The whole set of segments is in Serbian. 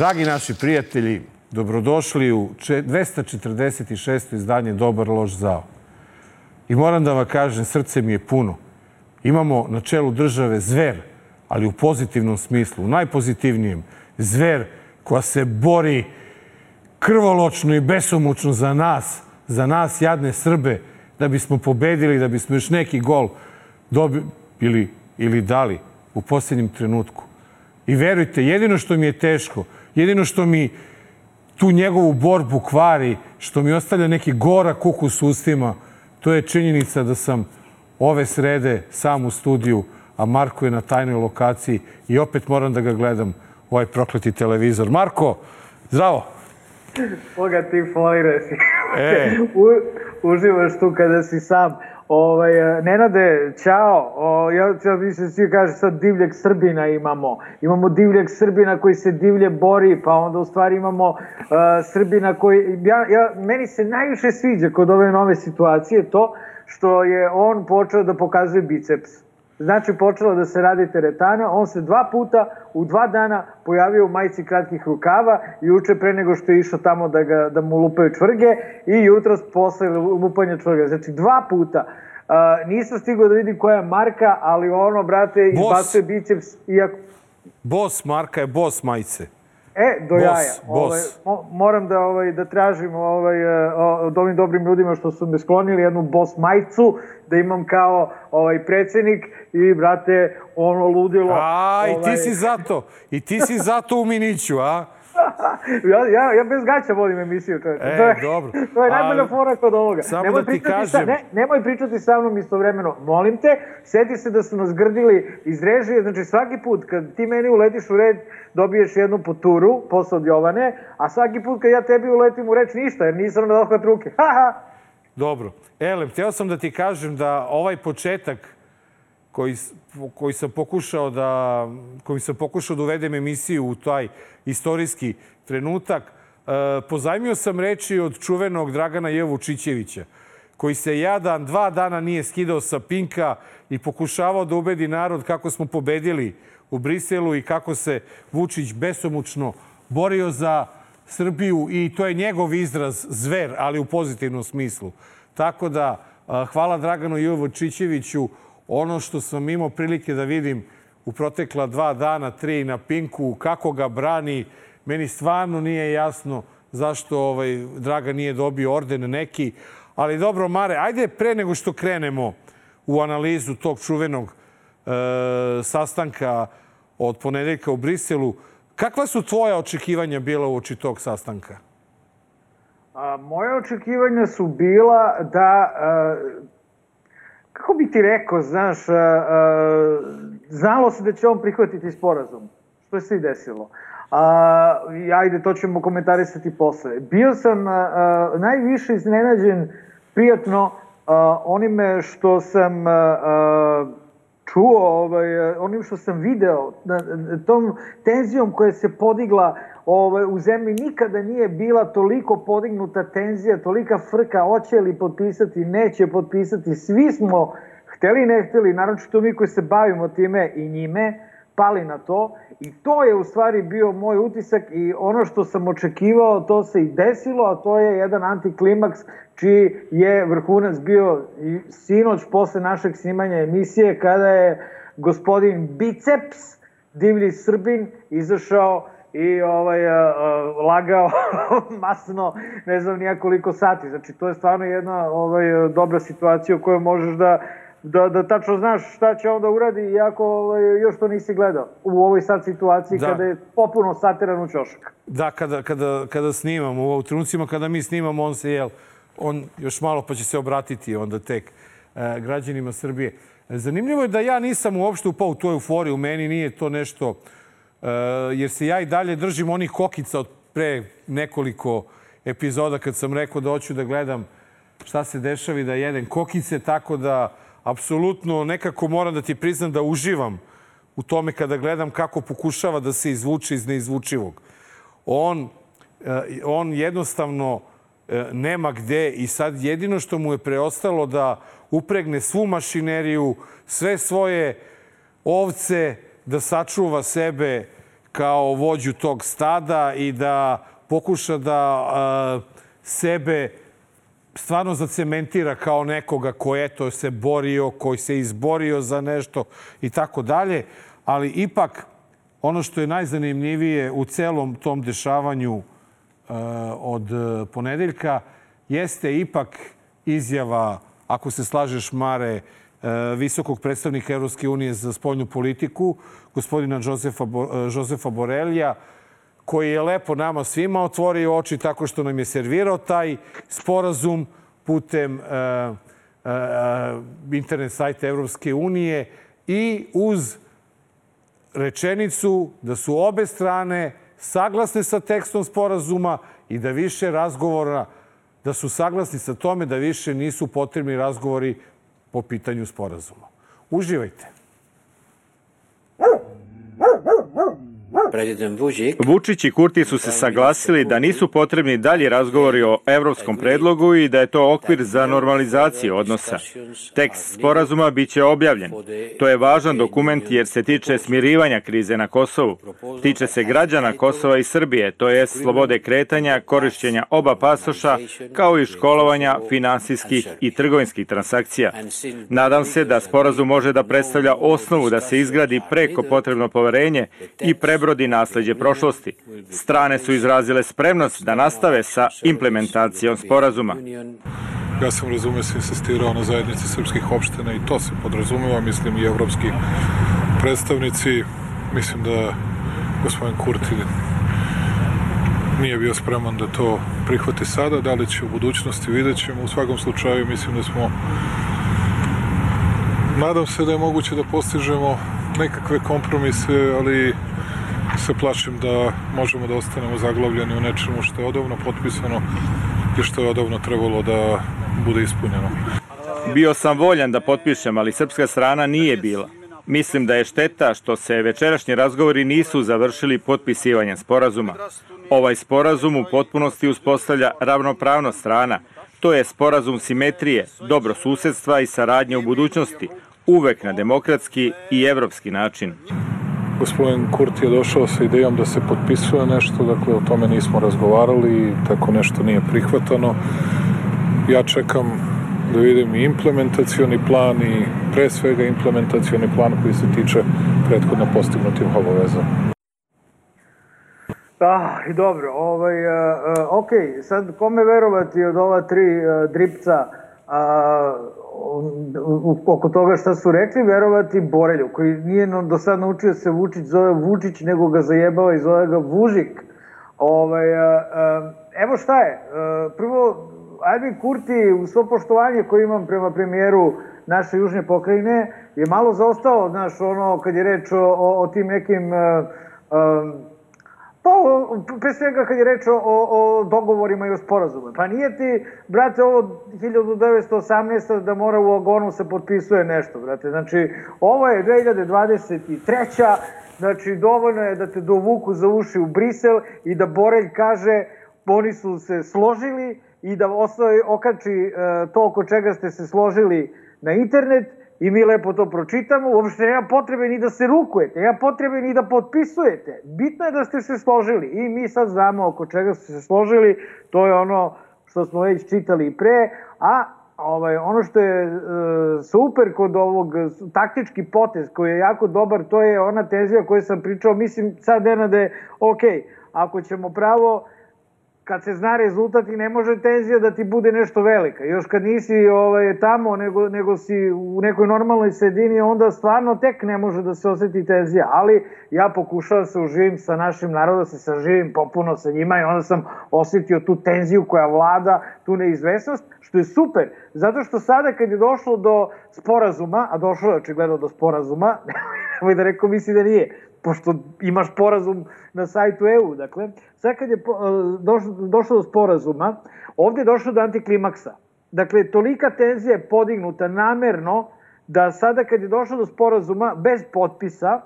Dragi naši prijatelji, dobrodošli u 246. izdanje Dobar loš zao. I moram da vam kažem, srce mi je puno. Imamo na čelu države zver, ali u pozitivnom smislu, u najpozitivnijem. Zver koja se bori krvoločno i besomučno za nas, za nas jadne Srbe, da bismo pobedili, da bismo još neki gol dobili ili, ili dali u posljednjem trenutku. I verujte, jedino što mi je teško, jedino što mi tu njegovu borbu kvari, što mi ostavlja neki gora kukus u ustima, to je činjenica da sam ove srede sam u studiju, a Marko je na tajnoj lokaciji i opet moram da ga gledam ovaj prokleti televizor. Marko, zdravo! Boga ti folire si. E. U, uživaš tu kada si sam. Ovaj, Nenade, čao. O, ja, ja mislim da svi kaže sad divljeg Srbina imamo. Imamo divljeg Srbina koji se divlje bori, pa onda u stvari imamo uh, Srbina koji... Ja, ja, meni se najviše sviđa kod ove nove situacije to što je on počeo da pokazuje biceps. Znači, počelo da se radi teretana, on se dva puta u dva dana pojavio u majici kratkih rukava, juče pre nego što je išao tamo da, ga, da mu lupaju čvrge i jutro posle lupanja čvrge. Znači, dva puta. Uh, nisam stigao da vidim koja je marka, ali ono, brate, izbacuje biceps. Iako... Bos Marka je bos majice. E, do Bos, jaja. Ovaj, mo, moram da ovaj da tražim ovaj e, od ovim dobrim ljudima što su me sklonili jednu bos majicu da imam kao ovaj predsednik i brate ono ludilo. A, i ovaj, ti si zato. I ti si zato u Miniću, a? Ja, ja, ja bez gaća vodim emisiju, čoveče. E, to je, dobro. To je najbolja fora kod ovoga. samo nemoj da ti pričati Sa, kažem- ne, nemoj pričati sa mnom istovremeno. Molim te, seti se da su nas grdili iz režije. Znači svaki put kad ti meni uletiš u red, dobiješ jednu poturu posle od Jovane, a svaki put kad ja tebi uletim u reč ništa, jer nisam na dohvat ruke. Ha, ha. Dobro. Elem, hteo sam da ti kažem da ovaj početak koji, koji sam pokušao da, koji sam pokušao da uvedem emisiju u taj istorijski trenutak, e, pozajmio sam reči od čuvenog Dragana Jevu Čićevića, koji se jadan dva dana nije skidao sa Pinka i pokušavao da ubedi narod kako smo pobedili u Briselu i kako se Vučić besomučno borio za Srbiju i to je njegov izraz zver, ali u pozitivnom smislu. Tako da, a, hvala Draganu Jovočićeviću. Ono što sam imao prilike da vidim u protekla dva dana, tri na Pinku, kako ga brani, meni stvarno nije jasno zašto ovaj, Dragan nije dobio orden neki. Ali dobro, Mare, ajde pre nego što krenemo u analizu tog čuvenog e, sastanka od ponedeljka u Briselu, kakva su tvoja očekivanja bila u oči tog sastanka? A, moje očekivanja su bila da, a, kako bi ti rekao, znaš, a, a, znalo se da će on prihvatiti sporazum, što se i desilo. A, ajde, to ćemo komentarisati posle. Bio sam a, a, najviše iznenađen prijatno a, onime što sam a, a, čuo, ovaj, onim što sam video, na, na tom tenzijom koja se podigla ovaj, u zemlji, nikada nije bila toliko podignuta tenzija, tolika frka, hoće li potpisati, neće potpisati, svi smo, hteli ne hteli, naročito mi koji se bavimo time i njime, pali na to. I to je u stvari bio moj utisak i ono što sam očekivao to se i desilo, a to je jedan antiklimaks čiji je vrhunac bio sinoć posle našeg snimanja emisije kada je gospodin Biceps, divlji Srbin, izašao i ovaj, a, a, lagao masno, ne znam nija koliko sati. Znači, to je stvarno jedna ovaj, dobra situacija u kojoj možeš da da, da tačno znaš šta će on da uradi, iako ovaj, još to nisi gledao u ovoj sad situaciji Da. da. kada je popuno satiran u ćošak. Da, kada, kada, kada snimamo, u trenucima kada mi snimamo, on se, jel, on još malo pa će se obratiti onda tek e, građanima Srbije. Zanimljivo je da ja nisam uopšte upao u tu euforiju, meni nije to nešto, e, jer se ja i dalje držim onih kokica od pre nekoliko epizoda kad sam rekao da hoću da gledam šta se dešava i da jedem kokice, tako da apsolutno nekako moram da ti priznam da uživam u tome kada gledam kako pokušava da se izvuče iz neizvučivog. On, eh, on jednostavno eh, nema gde i sad jedino što mu je preostalo da upregne svu mašineriju, sve svoje ovce, da sačuva sebe kao vođu tog stada i da pokuša da a, sebe stvarno zacementira kao nekoga ko eto se borio, koji se izborio za nešto i tako dalje. Ali ipak ono što je najzanimljivije u celom tom dešavanju uh, od ponedeljka jeste ipak izjava, ako se slažeš Mare, visokog predstavnika Evropske unije za spoljnu politiku, gospodina Josefa, Josefa Borelija, koji je lepo nama svima otvorio oči tako što nam je servirao taj sporazum putem uh, uh, internet sajta Evropske unije i uz rečenicu da su obe strane saglasne sa tekstom sporazuma i da više razgovora, da su saglasni sa tome da više nisu potrebni razgovori po pitanju sporazuma. Uživajte. Vučić i Kurti su se saglasili da nisu potrebni dalji razgovori o evropskom predlogu i da je to okvir za normalizaciju odnosa. Tekst sporazuma biće objavljen. To je važan dokument jer se tiče smirivanja krize na Kosovu. Tiče se građana Kosova i Srbije, to je slobode kretanja, korišćenja oba pasoša, kao i školovanja finansijskih i trgovinskih transakcija. Nadam se da sporazum može da predstavlja osnovu da se izgradi preko potrebno poverenje i prebrodi nasleđe prošlosti. Strane su izrazile spremnost da nastave sa implementacijom sporazuma. Ja sam, razume se, insistirao na zajednici srpskih opština i to se podrazumeva, mislim, i evropski predstavnici. Mislim da gospodin Kurti nije bio spreman da to prihvati sada, da li će u budućnosti vidjet ćemo. U svakom slučaju mislim da smo nadam se da je moguće da postižemo nekakve kompromise, ali se plašim da možemo da ostanemo zaglavljeni u nečemu što je odavno potpisano i što je odavno trebalo da bude ispunjeno. Bio sam voljan da potpišem, ali srpska strana nije bila. Mislim da je šteta što se večerašnji razgovori nisu završili potpisivanjem sporazuma. Ovaj sporazum u potpunosti uspostavlja ravnopravnost strana. To je sporazum simetrije, dobro susedstva i saradnje u budućnosti, uvek na demokratski i evropski način. Gospodin Kurti je došao sa idejom da se potpisuje nešto, dakle o tome nismo razgovarali, tako nešto nije prihvatano. Ja čekam da vidim i implementacioni plan i pre svega implementacioni plan koji se tiče prethodno postignutih obaveza. Ah, dobro, ovaj, uh, ok, sad kome verovati od ova tri uh, dripca uh, oko toga šta su rekli, verovati Borelju, koji nije do sad naučio se Vučić zove Vučić, nego ga zajebava i zove ga Vužik. Ovaj, uh, uh, evo šta je, uh, prvo, Albin Kurti, u svo poštovanje koje imam prema premijeru naše južne pokrajine, je malo zaostao, znaš, ono, kad je reč o, o, o tim nekim uh, um, Pa, pre svega kad je reč o, o dogovorima i o sporazume. Pa nije ti, brate, ovo 1918. da mora u agonu se potpisuje nešto, brate. Znači, ovo je 2023. Znači, dovoljno je da te dovuku za uši u Brisel i da Borelj kaže oni su se složili i da ostavi, okači e, to oko čega ste se složili na internet i mi lepo to pročitamo, uopšte nema potrebe ni da se rukujete, nema potrebe ni da potpisujete. Bitno je da ste se složili i mi sad znamo oko čega ste se složili, to je ono što smo već čitali i pre, a ovaj, ono što je e, super kod ovog taktički potez koji je jako dobar, to je ona tenzija koju sam pričao, mislim sad Nenade, ok, ako ćemo pravo, kad se zna rezultat i ne može tenzija da ti bude nešto velika. Još kad nisi ovaj, tamo, nego, nego si u nekoj normalnoj sredini, onda stvarno tek ne može da se oseti tenzija. Ali ja pokušavam da se uživim sa našim narodom, da se saživim popuno sa njima i onda sam osetio tu tenziju koja vlada, tu neizvesnost, što je super. Zato što sada kad je došlo do sporazuma, a došlo je očigledno do sporazuma, nemoj da rekao misli da nije, pošto imaš porazum na sajtu EU, dakle, sad kad je e, došlo, došlo do sporazuma, ovde je došlo do antiklimaksa. Dakle, tolika tenzija je podignuta namerno da sada kad je došlo do sporazuma bez potpisa,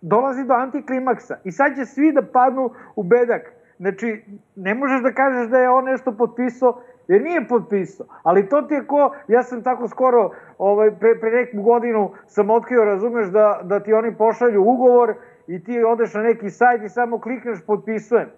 dolazi do antiklimaksa. I sad će svi da padnu u bedak. Znači, ne možeš da kažeš da je on nešto potpisao, jer nije potpisao. Ali to ti je ko, ja sam tako skoro, ovaj, pre, pre neku godinu sam otkrio, razumeš, da, da ti oni pošalju ugovor i ti odeš na neki sajt i samo klikneš potpisujem.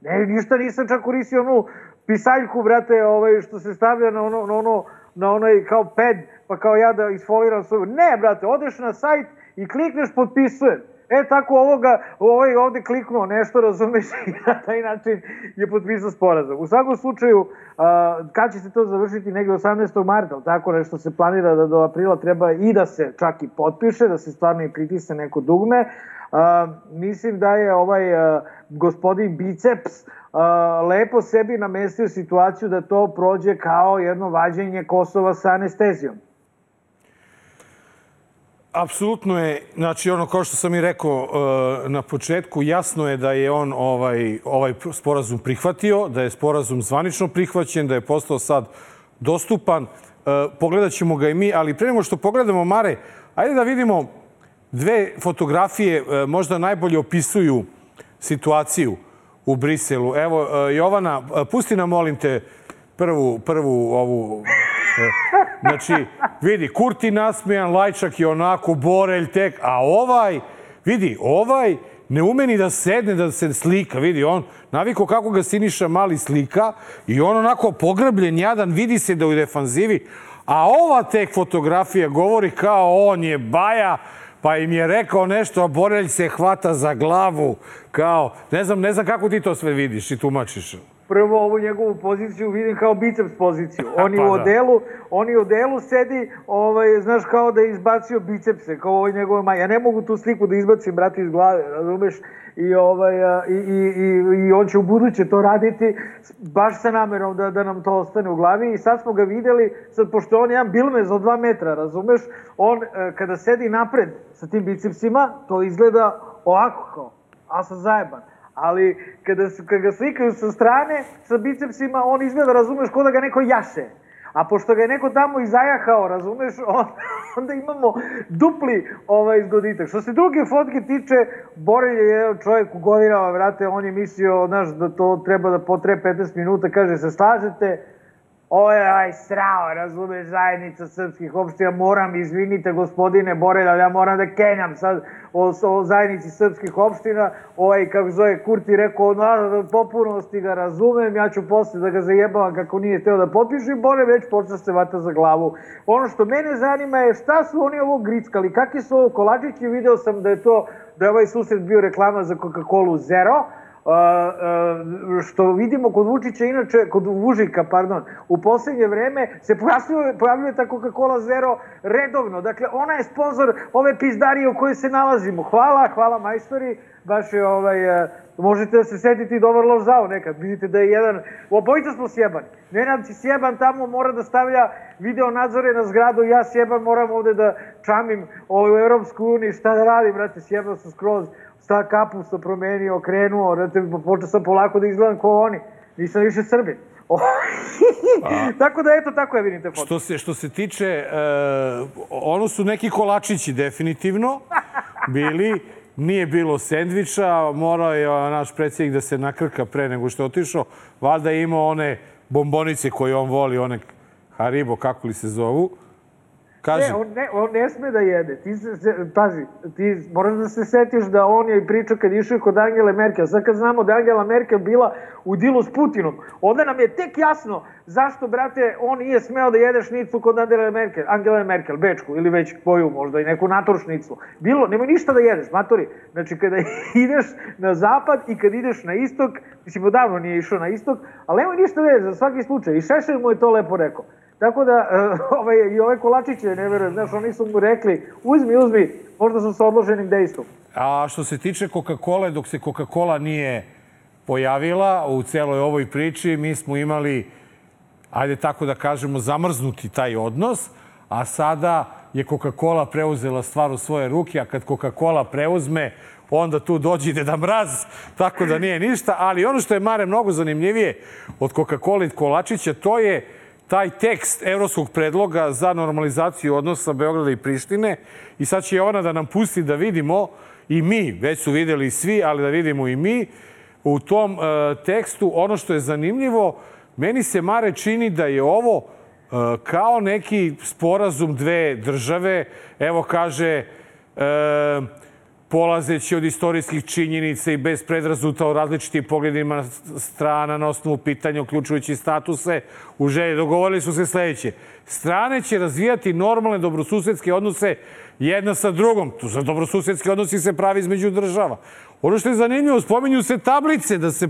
Ne, ništa nisam čak koristio onu pisaljku, brate, ovaj, što se stavlja na ono, na ono, na onaj kao pad, pa kao ja da isfoliram svoju. Ne, brate, odeš na sajt i klikneš potpisujem. E, tako ovoga, ovaj ovde kliknuo nešto, razumeš, i na taj način je potpisao sporazum. U svakom slučaju, a, kad će se to završiti, negde 18. marta, tako nešto se planira da do aprila treba i da se čak i potpiše, da se stvarno i pritisne neko dugme. Mislim da je ovaj gospodin Biceps lepo sebi namestio situaciju da to prođe kao jedno vađenje Kosova sa anestezijom. Apsolutno je, znači ono kao što sam i rekao e, na početku, jasno je da je on ovaj, ovaj sporazum prihvatio, da je sporazum zvanično prihvaćen, da je postao sad dostupan. E, pogledat ćemo ga i mi, ali pre nego što pogledamo, Mare, ajde da vidimo dve fotografije e, možda najbolje opisuju situaciju u Briselu. Evo, Jovana, pusti nam, molim te, prvu, prvu ovu Znači, vidi, Kurti nasmijan, Lajčak je onako, Borelj tek, a ovaj, vidi, ovaj ne ume ni da sedne, da se slika, vidi, on naviko kako ga Siniša Mali slika i on onako pogrbljen, jadan, vidi se da u defanzivi, a ova tek fotografija govori kao on je baja, pa im je rekao nešto, a Borelj se hvata za glavu, kao, ne znam, ne znam kako ti to sve vidiš i tumačiš prvo ovu njegovu poziciju vidim kao biceps poziciju. On pa, u da. odelu, on u odelu sedi, ovaj, znaš, kao da je izbacio bicepse, kao ovoj njegove maj. Ja ne mogu tu sliku da izbacim, brate, iz glave, razumeš? I, ovaj, i, i, i, i on će u buduće to raditi baš sa namerom da, da nam to ostane u glavi. I sad smo ga videli, sad, pošto on je jedan bilmez od dva metra, razumeš? On, e, kada sedi napred sa tim bicepsima, to izgleda ovako kao, a sa zajeban ali kada, kada ga slikaju sa strane, sa bicepsima, on izgleda, razumeš, kod da ga neko jaše. A pošto ga je neko tamo izajahao, razumeš, on, onda imamo dupli ovaj zgoditak. Što se druge fotke tiče, Borelj je čovjek u godinama, vrate, on je mislio, znaš, da to treba da potre 15 minuta, kaže, se slažete, ovo je aj srao, razumeš, zajednica srpskih opština, moram, izvinite gospodine Borelj, ali ja moram da kenjam sad o, o zajednici srpskih opština, ovaj, kako zove Kurti, rekao, no, popunosti ga razumem, ja ću posle da ga zajebavam kako nije hteo da potpišu i Borelj već počne se vata za glavu. Ono što mene zanima je šta su oni ovo grickali, kakvi su ovo kolačići, video sam da je to, da je ovaj susret bio reklama za Coca-Cola Zero, što vidimo kod Vučića, inače, kod Vužika, pardon, u poslednje vreme se pojavljuje, pojavljuje ta Coca-Cola Zero redovno. Dakle, ona je sponsor ove pizdarije u kojoj se nalazimo. Hvala, hvala majstori, baš je ovaj, možete da se setiti dobar loš zao nekad. Vidite da je jedan, obojica smo sjebani. Nenad si sjeban tamo, mora da stavlja video nadzore na zgradu, ja sjeban moram ovde da čamim ovaj, u Europsku uniji, šta da radim, brate, sjeban sam skroz sta kapu sam promenio, okrenuo, rate, počeo sam polako da izgledam kao oni. Nisam više Srbin. tako da eto tako je vidim te foto. Što se što se tiče uh, ono su neki kolačići definitivno bili nije bilo sendviča, morao je naš predsjednik da se nakrka pre nego što je otišao. Valjda je imao one bombonice koje on voli, one Haribo, kako li se zovu. Kaži. Ne, on ne, on ne sme da jede. Ti se, se, pazi, ti moraš da se setiš da on je pričao kad išao kod Angele Merkel. Sad kad znamo da Angela Merkel bila u dilu s Putinom, onda nam je tek jasno zašto, brate, on nije smeo da jede šnicu kod Angela Merkel, Angela Merkel, Bečku ili već koju možda i neku nator šnicu. Bilo, nemoj ništa da jedeš, matori. Znači, kada ideš na zapad i kad ideš na istok, mislim, odavno nije išao na istok, ali nemoj ništa da jedeš za svaki slučaj. I Šešelj mu je to lepo rekao. Tako da, ovaj, i ove kolačiće, ne verujem, znaš, oni su mu rekli, uzmi, uzmi, možda su sa odloženim dejstvom. A što se tiče Coca-Cola, dok se Coca-Cola nije pojavila u celoj ovoj priči, mi smo imali, ajde tako da kažemo, zamrznuti taj odnos, a sada je Coca-Cola preuzela stvar u svoje ruke, a kad Coca-Cola preuzme, onda tu dođe da mraz, tako da nije ništa. Ali ono što je, Mare, mnogo zanimljivije od Coca-Cola i kolačića, to je taj tekst evropskog predloga za normalizaciju odnosa Beograda i Prištine i sad će ona da nam pusti da vidimo i mi, već su videli svi, ali da vidimo i mi, u tom uh, tekstu ono što je zanimljivo, meni se Mare čini da je ovo uh, kao neki sporazum dve države. Evo kaže, uh, polazeći od istorijskih činjenica i bez predrazuta o različitim pogledima strana na osnovu pitanja, uključujući statuse u želji. Dogovorili su se sledeće. Strane će razvijati normalne dobrosusedske odnose jedna sa drugom. Tu za dobrosusedski odnosi se pravi između država. Ono što je zanimljivo, spominju se tablice da se,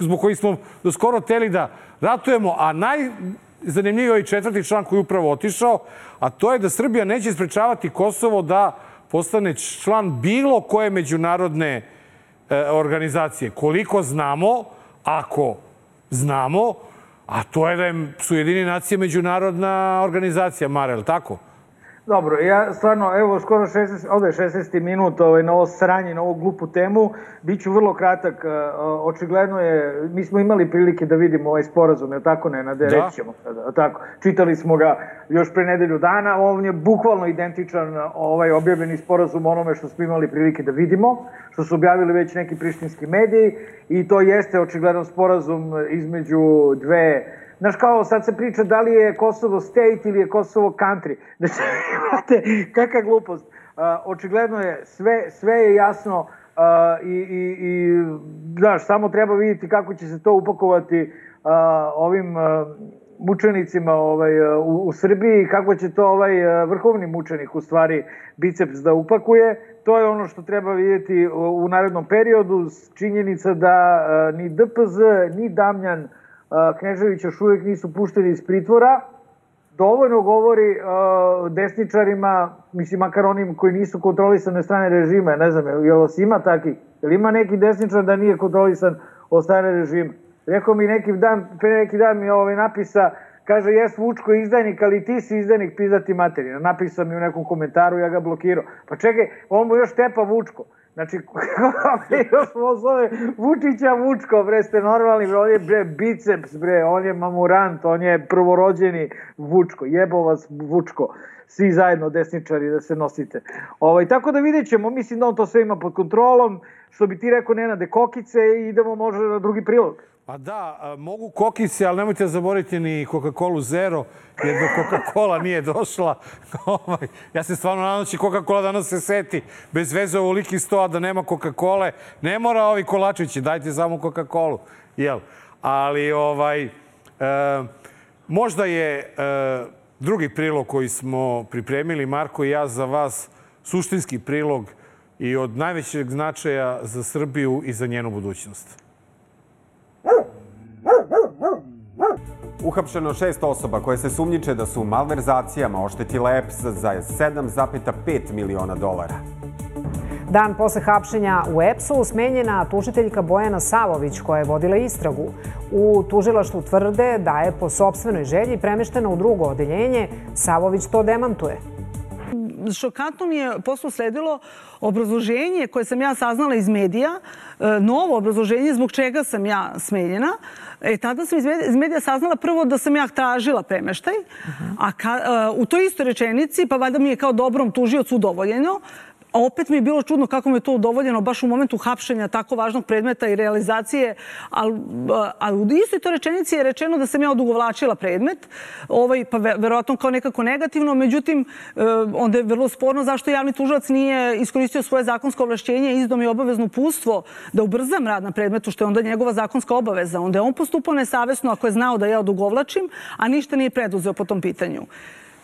zbog kojih smo do skoro teli da ratujemo, a najzanimljiviji je ovaj četvrti član koji je upravo otišao, a to je da Srbija neće sprečavati Kosovo da postane član bilo koje međunarodne e, organizacije. Koliko znamo, ako znamo, a to je da su jedini nacije međunarodna organizacija, Marel, tako? Dobro, ja stvarno, evo, skoro 16, ovde je 16. minut ovaj, na ovo sranje, na ovu glupu temu. Biću vrlo kratak. E, očigledno je, mi smo imali prilike da vidimo ovaj sporazum, je tako, ne, na da. rećemo sada, tako. Čitali smo ga još pre nedelju dana, on je bukvalno identičan ovaj objavljeni sporazum onome što smo imali prilike da vidimo, što su objavili već neki prištinski mediji i to jeste očigledno sporazum između dve Znaš, kao sad se priča da li je Kosovo state ili je Kosovo country. Znači, imate, kakva glupost. Uh, očigledno je, sve, sve je jasno uh, i, i, i, znaš, samo treba vidjeti kako će se to upakovati uh, ovim mučenicima ovaj, u, u Srbiji, kako će to ovaj vrhovni mučenik u stvari biceps da upakuje. To je ono što treba vidjeti u, narednom periodu. Činjenica da ni DPZ, ni Damljan, uh, Knežević još uvijek nisu pušteni iz pritvora, dovoljno govori desničarima, mislim, makar onim koji nisu kontrolisane strane režima, ne znam, je li ima takih? Je ima neki desničar da nije kontrolisan od strane režima? Rekao mi neki dan, pre neki dan mi ovaj napisa, kaže, jes Vučko izdajnik, ali ti si izdajnik pizdati materina. Napisao mi u nekom komentaru, ja ga blokirao. Pa čekaj, on mu još tepa Vučko. Znači, još smo zove Vučića Vučko, bre, ste normalni, bre, on je bre, biceps, bre, on je mamurant, on je prvorođeni Vučko, jebo vas Vučko, svi zajedno desničari da se nosite. Ovaj, tako da vidjet ćemo, mislim da on to sve ima pod kontrolom, što bi ti rekao Nenade Kokice idemo možda na drugi prilog. Pa da, mogu kokice, ali nemojte zaboraviti ni Coca-Cola Zero, jer do Coca-Cola nije došla. Ovaj, ja se stvarno nadam da će Coca-Cola danas se seti bez veze ovoliki sto, da nema Coca-Cola. Ne mora ovi kolačići, dajte samo Coca-Colu. Jel? Ali, ovaj, e, možda je e, drugi prilog koji smo pripremili, Marko i ja, za vas, suštinski prilog i od najvećeg značaja za Srbiju i za njenu budućnost. Uhapšeno šest osoba koje se sumnjiče da su malverzacijama oštetile EPS za 7,5 miliona dolara. Dan posle hapšenja u EPS-u smenjena tužiteljka Bojana Savović koja je vodila istragu. U tužilaštvu tvrde da je po sobstvenoj želji premeštena u drugo odeljenje. Savović to demantuje šokantno mi je posle sledilo obrazloženje koje sam ja saznala iz medija, e, novo obrazloženje zbog čega sam ja smenjena. E, tada sam iz medija saznala prvo da sam ja tražila premeštaj, a ka, uh, u toj istoj rečenici, pa valjda mi je kao dobrom tužiocu udovoljeno, A opet mi je bilo čudno kako mi je to udovoljeno baš u momentu hapšenja tako važnog predmeta i realizacije, ali, ali u istoj to rečenici je rečeno da sam ja odugovlačila predmet, ovaj, pa verovatno kao nekako negativno, međutim, e, onda je vrlo sporno zašto javni tužilac nije iskoristio svoje zakonsko ovlašćenje i izdao mi obavezno pustvo da ubrzam rad na predmetu, što je onda njegova zakonska obaveza. Onda je on postupao nesavesno ako je znao da ja odugovlačim, a ništa nije preduzeo po tom pitanju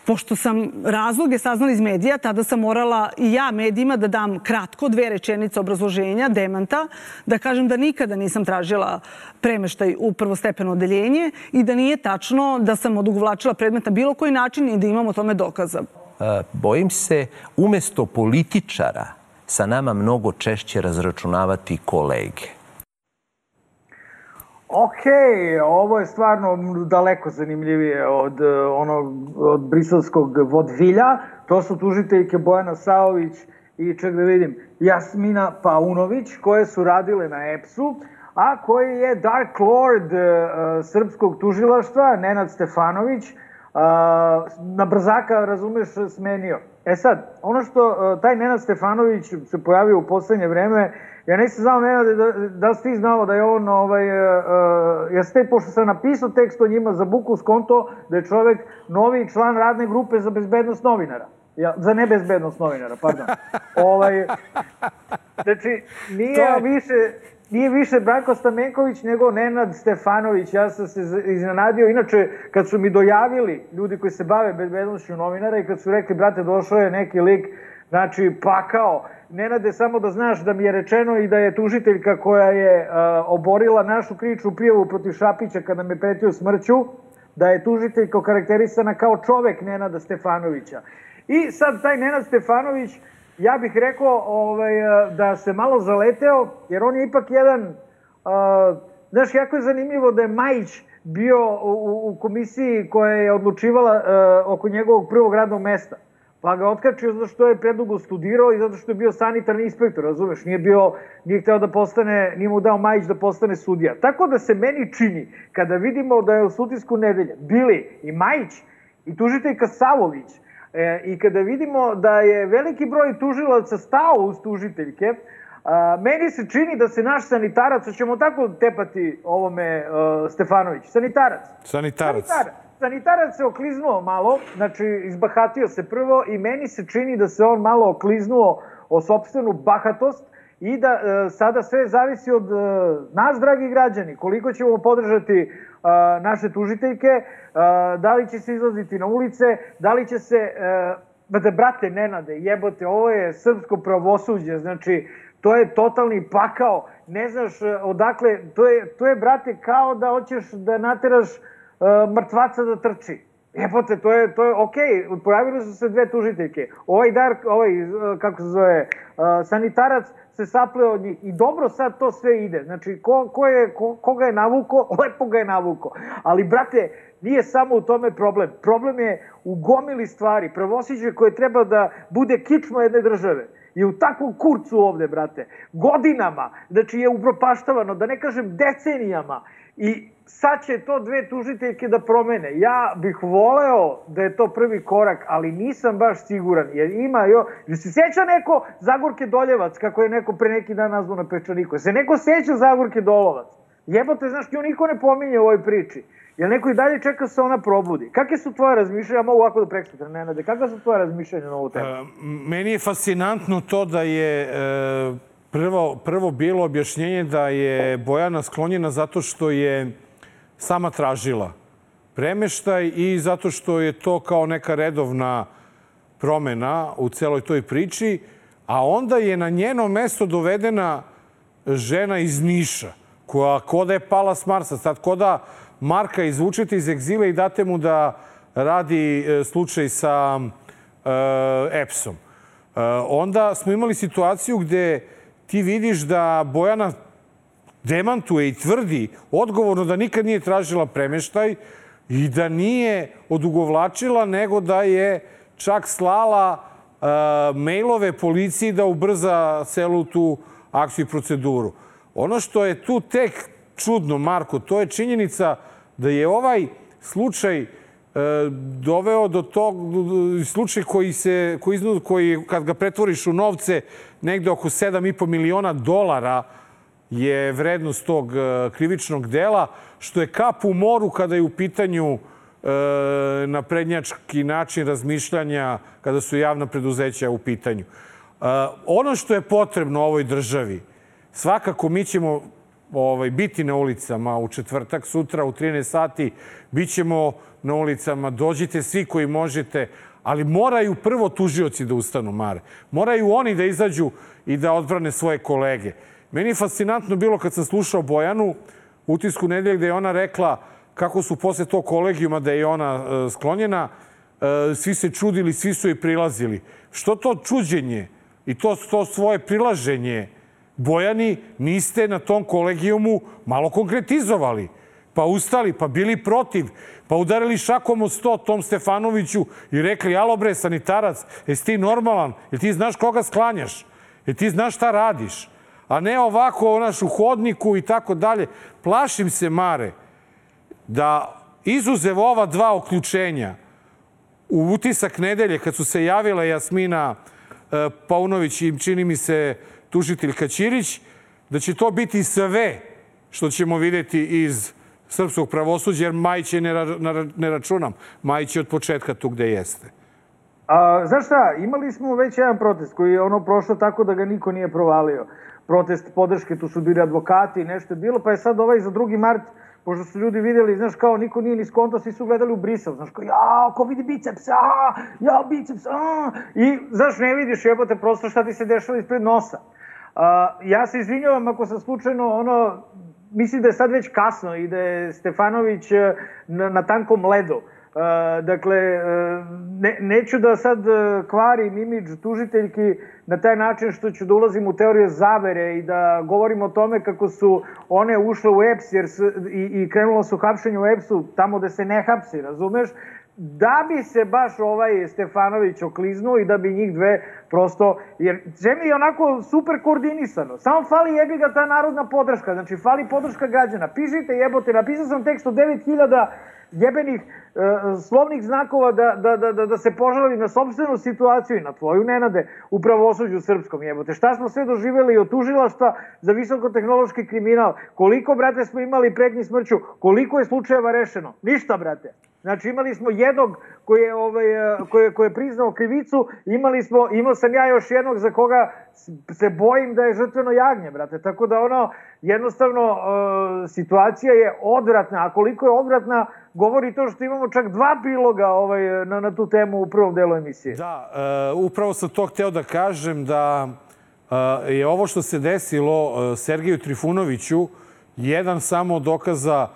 pošto sam razloge saznala iz medija, tada sam morala i ja medijima da dam kratko dve rečenice obrazloženja, demanta, da kažem da nikada nisam tražila premeštaj u prvostepeno odeljenje i da nije tačno da sam odugovlačila predmet na bilo koji način i da imam o tome dokaza. Bojim se, umesto političara, sa nama mnogo češće razračunavati kolege. Ok, ovo je stvarno daleko zanimljivije od eh, onog od briselskog vodvilja. To su tužiteljke Bojana Saović i ček da vidim, Jasmina Paunović, koje su radile na EPS-u, a koji je Dark Lord uh, srpskog tužilaštva, Nenad Stefanović, uh, na brzaka, razumeš, smenio. E sad, ono što uh, taj Nenad Stefanović se pojavio u poslednje vreme Ja nisam znao, Nenad, da, da si ti znao da je on, ovaj, uh, ja ste, pošto sam napisao tekst o njima za Buku skonto, da je čovek novi član radne grupe za bezbednost novinara. Ja, za nebezbednost novinara, pardon. ovaj, znači, nije To više, nije više Branko Stamenković nego Nenad Stefanović. Ja sam se iznenadio. Inače, kad su mi dojavili ljudi koji se bave bezbednošću novinara i kad su rekli, brate, došao je neki lik, znači, pakao. Nenade, samo da znaš da mi je rečeno i da je tužiteljka koja je uh, oborila našu kričnu prijavu protiv Šapića kada me pretio smrću, da je tužiteljka okarakterisana kao čovek Nenada Stefanovića. I sad taj Nenad Stefanović, ja bih rekao ovaj, da se malo zaleteo, jer on je ipak jedan, uh, znaš, jako je zanimljivo da je Majić bio u, u komisiji koja je odlučivala oko njegovog prvog radnog mesta. Pa ga otkačio zato što je predugo studirao i zato što je bio sanitarni inspektor, razumeš? Nije bio, nije hteo da postane, nije mu dao Majić da postane sudija. Tako da se meni čini, kada vidimo da je u sudijsku nedelje bili i Majić i tužiteljka Savović, e, i kada vidimo da je veliki broj tužilaca stao uz tužiteljke, a, meni se čini da se naš sanitarac, ćemo tako tepati ovome uh, Stefanović, sanitarac. Sanitarac. Sanitarac sanitarac se okliznuo malo, znači izbahatio se prvo i meni se čini da se on malo okliznuo o sobstvenu bahatost i da e, sada sve zavisi od e, nas, dragi građani, koliko ćemo podržati e, naše tužiteljke, e, da li će se izlaziti na ulice, da li će se, e, da brate Nenade, jebote, ovo je srpsko pravosuđe, znači to je totalni pakao, ne znaš e, odakle, to je, to je brate kao da hoćeš da nateraš mrtvaca da trči. Jebote, to je, to je okej, okay. pojavile su se dve tužiteljke. Ovaj Dark, ovaj, kako se zove, sanitarac se sapleo od njih. I dobro sad to sve ide. Znači, ko, ko je, ko, ko ga je navuko, lepo ga je navuko. Ali, brate, nije samo u tome problem. Problem je u gomili stvari. Pravosiđe koje treba da bude kičmo jedne države je u takvom kurcu ovde, brate. Godinama, znači je upropaštavano, da ne kažem decenijama. I sad će to dve tužiteljke da promene. Ja bih voleo da je to prvi korak, ali nisam baš siguran. Jer ima jo... Jer se seća neko Zagorke Doljevac, kako je neko pre neki dan nazvao na Pečaniku? Se neko seća Zagorke Dolovac? Jebote, znaš, nju niko ne pominje u ovoj priči. Jel neko i dalje čeka se ona probudi? Kakve su tvoje razmišljanja? Ja mogu ovako da preksutra, Nenade. Kakve su tvoje razmišljanja na ovu temu? E, meni je fascinantno to da je e, prvo, prvo bilo objašnjenje da je Bojana sklonjena zato što je sama tražila premeštaj i zato što je to kao neka redovna promena u celoj toj priči, a onda je na njeno mesto dovedena žena iz Niša, koja koda je pala s Marsa. Sad koda Marka izvučete iz egzila i date mu da radi e, slučaj sa e, EPS-om. E, onda smo imali situaciju gde ti vidiš da Bojana demantuje i tvrdi odgovorno da nikad nije tražila premeštaj i da nije odugovlačila, nego da je čak slala uh, mailove policiji da ubrza celu tu akciju i proceduru. Ono što je tu tek čudno, Marko, to je činjenica da je ovaj slučaj doveo do tog slučaj koji se koji, koji kad ga pretvoriš u novce negde oko 7,5 miliona dolara je vrednost tog e, krivičnog dela, što je kap u moru kada je u pitanju e, na prednjački način razmišljanja kada su javna preduzeća u pitanju. E, ono što je potrebno ovoj državi, svakako mi ćemo ovaj, biti na ulicama u četvrtak, sutra u 13 sati, bit ćemo na ulicama, dođite svi koji možete, ali moraju prvo tužioci da ustanu, Mare. Moraju oni da izađu i da odbrane svoje kolege. Meni je fascinantno bilo kad sam slušao Bojanu u utisku nedelje gde je ona rekla kako su posle tog kolegijuma da je ona e, sklonjena, e, svi se čudili, svi su joj prilazili. Što to čuđenje i to, to svoje prilaženje Bojani niste na tom kolegijumu malo konkretizovali? Pa ustali, pa bili protiv, pa udarili šakom od sto tom Stefanoviću i rekli, alo bre, sanitarac, jesi ti normalan? Jel ti znaš koga sklanjaš? Jel ti znaš šta radiš? A ne ovako naš u hodniku i tako dalje. Plašim se, Mare, da izuzev ova dva uključenja u utisak nedelje kad su se javile Jasmina e, Paunović i čini mi se tužitelj Kaćirić, da će to biti sve što ćemo videti iz srpskog pravosuđa, jer Majić je ne, ne računam. Majić je od početka tu gde jeste. A, znaš šta, imali smo već jedan protest koji je ono prošlo tako da ga niko nije provalio. Protest podrške, tu su bili advokati i nešto je bilo, pa je sad ovaj za 2. mart, pošto su ljudi videli, znaš kao, niko nije ni skonto, svi su gledali u Brisel, znaš kao, ja, ko vidi biceps, a, ja, biceps, a, i, znaš, ne vidiš, jebote, prosto šta ti se dešava ispred nosa. A, ja se izvinjavam ako sam slučajno, ono, mislim da je sad već kasno i da je Stefanović e, na, na tankom ledu. Dakle, uh, ne, neću da sad uh, kvarim imidž tužiteljki na taj način što ću da ulazim u teorije zavere i da govorim o tome kako su one ušle u EPS jer su, i, i krenulo su hapšenje u EPS-u tamo da se ne hapsi, razumeš? da bi se baš ovaj Stefanović okliznuo i da bi njih dve prosto, jer Džemi je onako super koordinisano, samo fali jebi ga ta narodna podrška, znači fali podrška građana, pišite jebote, napisao sam tekst od 9000 jebenih e, slovnih znakova da, da, da, da, da se požali na sobstvenu situaciju i na tvoju nenade u pravosuđu srpskom jebote. Šta smo sve doživeli od tužilaštva za visokotehnološki kriminal? Koliko, brate, smo imali pretnji smrću? Koliko je slučajeva rešeno? Ništa, brate. Znači imali smo jednog koji je, ovaj, koji je, koji je priznao krivicu, imali smo, imao sam ja još jednog za koga se bojim da je žrtveno jagnje, brate. Tako da ono, jednostavno, uh, situacija je odvratna, a koliko je odvratna, govori to što imamo čak dva priloga ovaj, na, na tu temu u prvom delu emisije. Da, uh, upravo sam to hteo da kažem da uh, je ovo što se desilo uh, Sergeju Trifunoviću jedan samo dokaza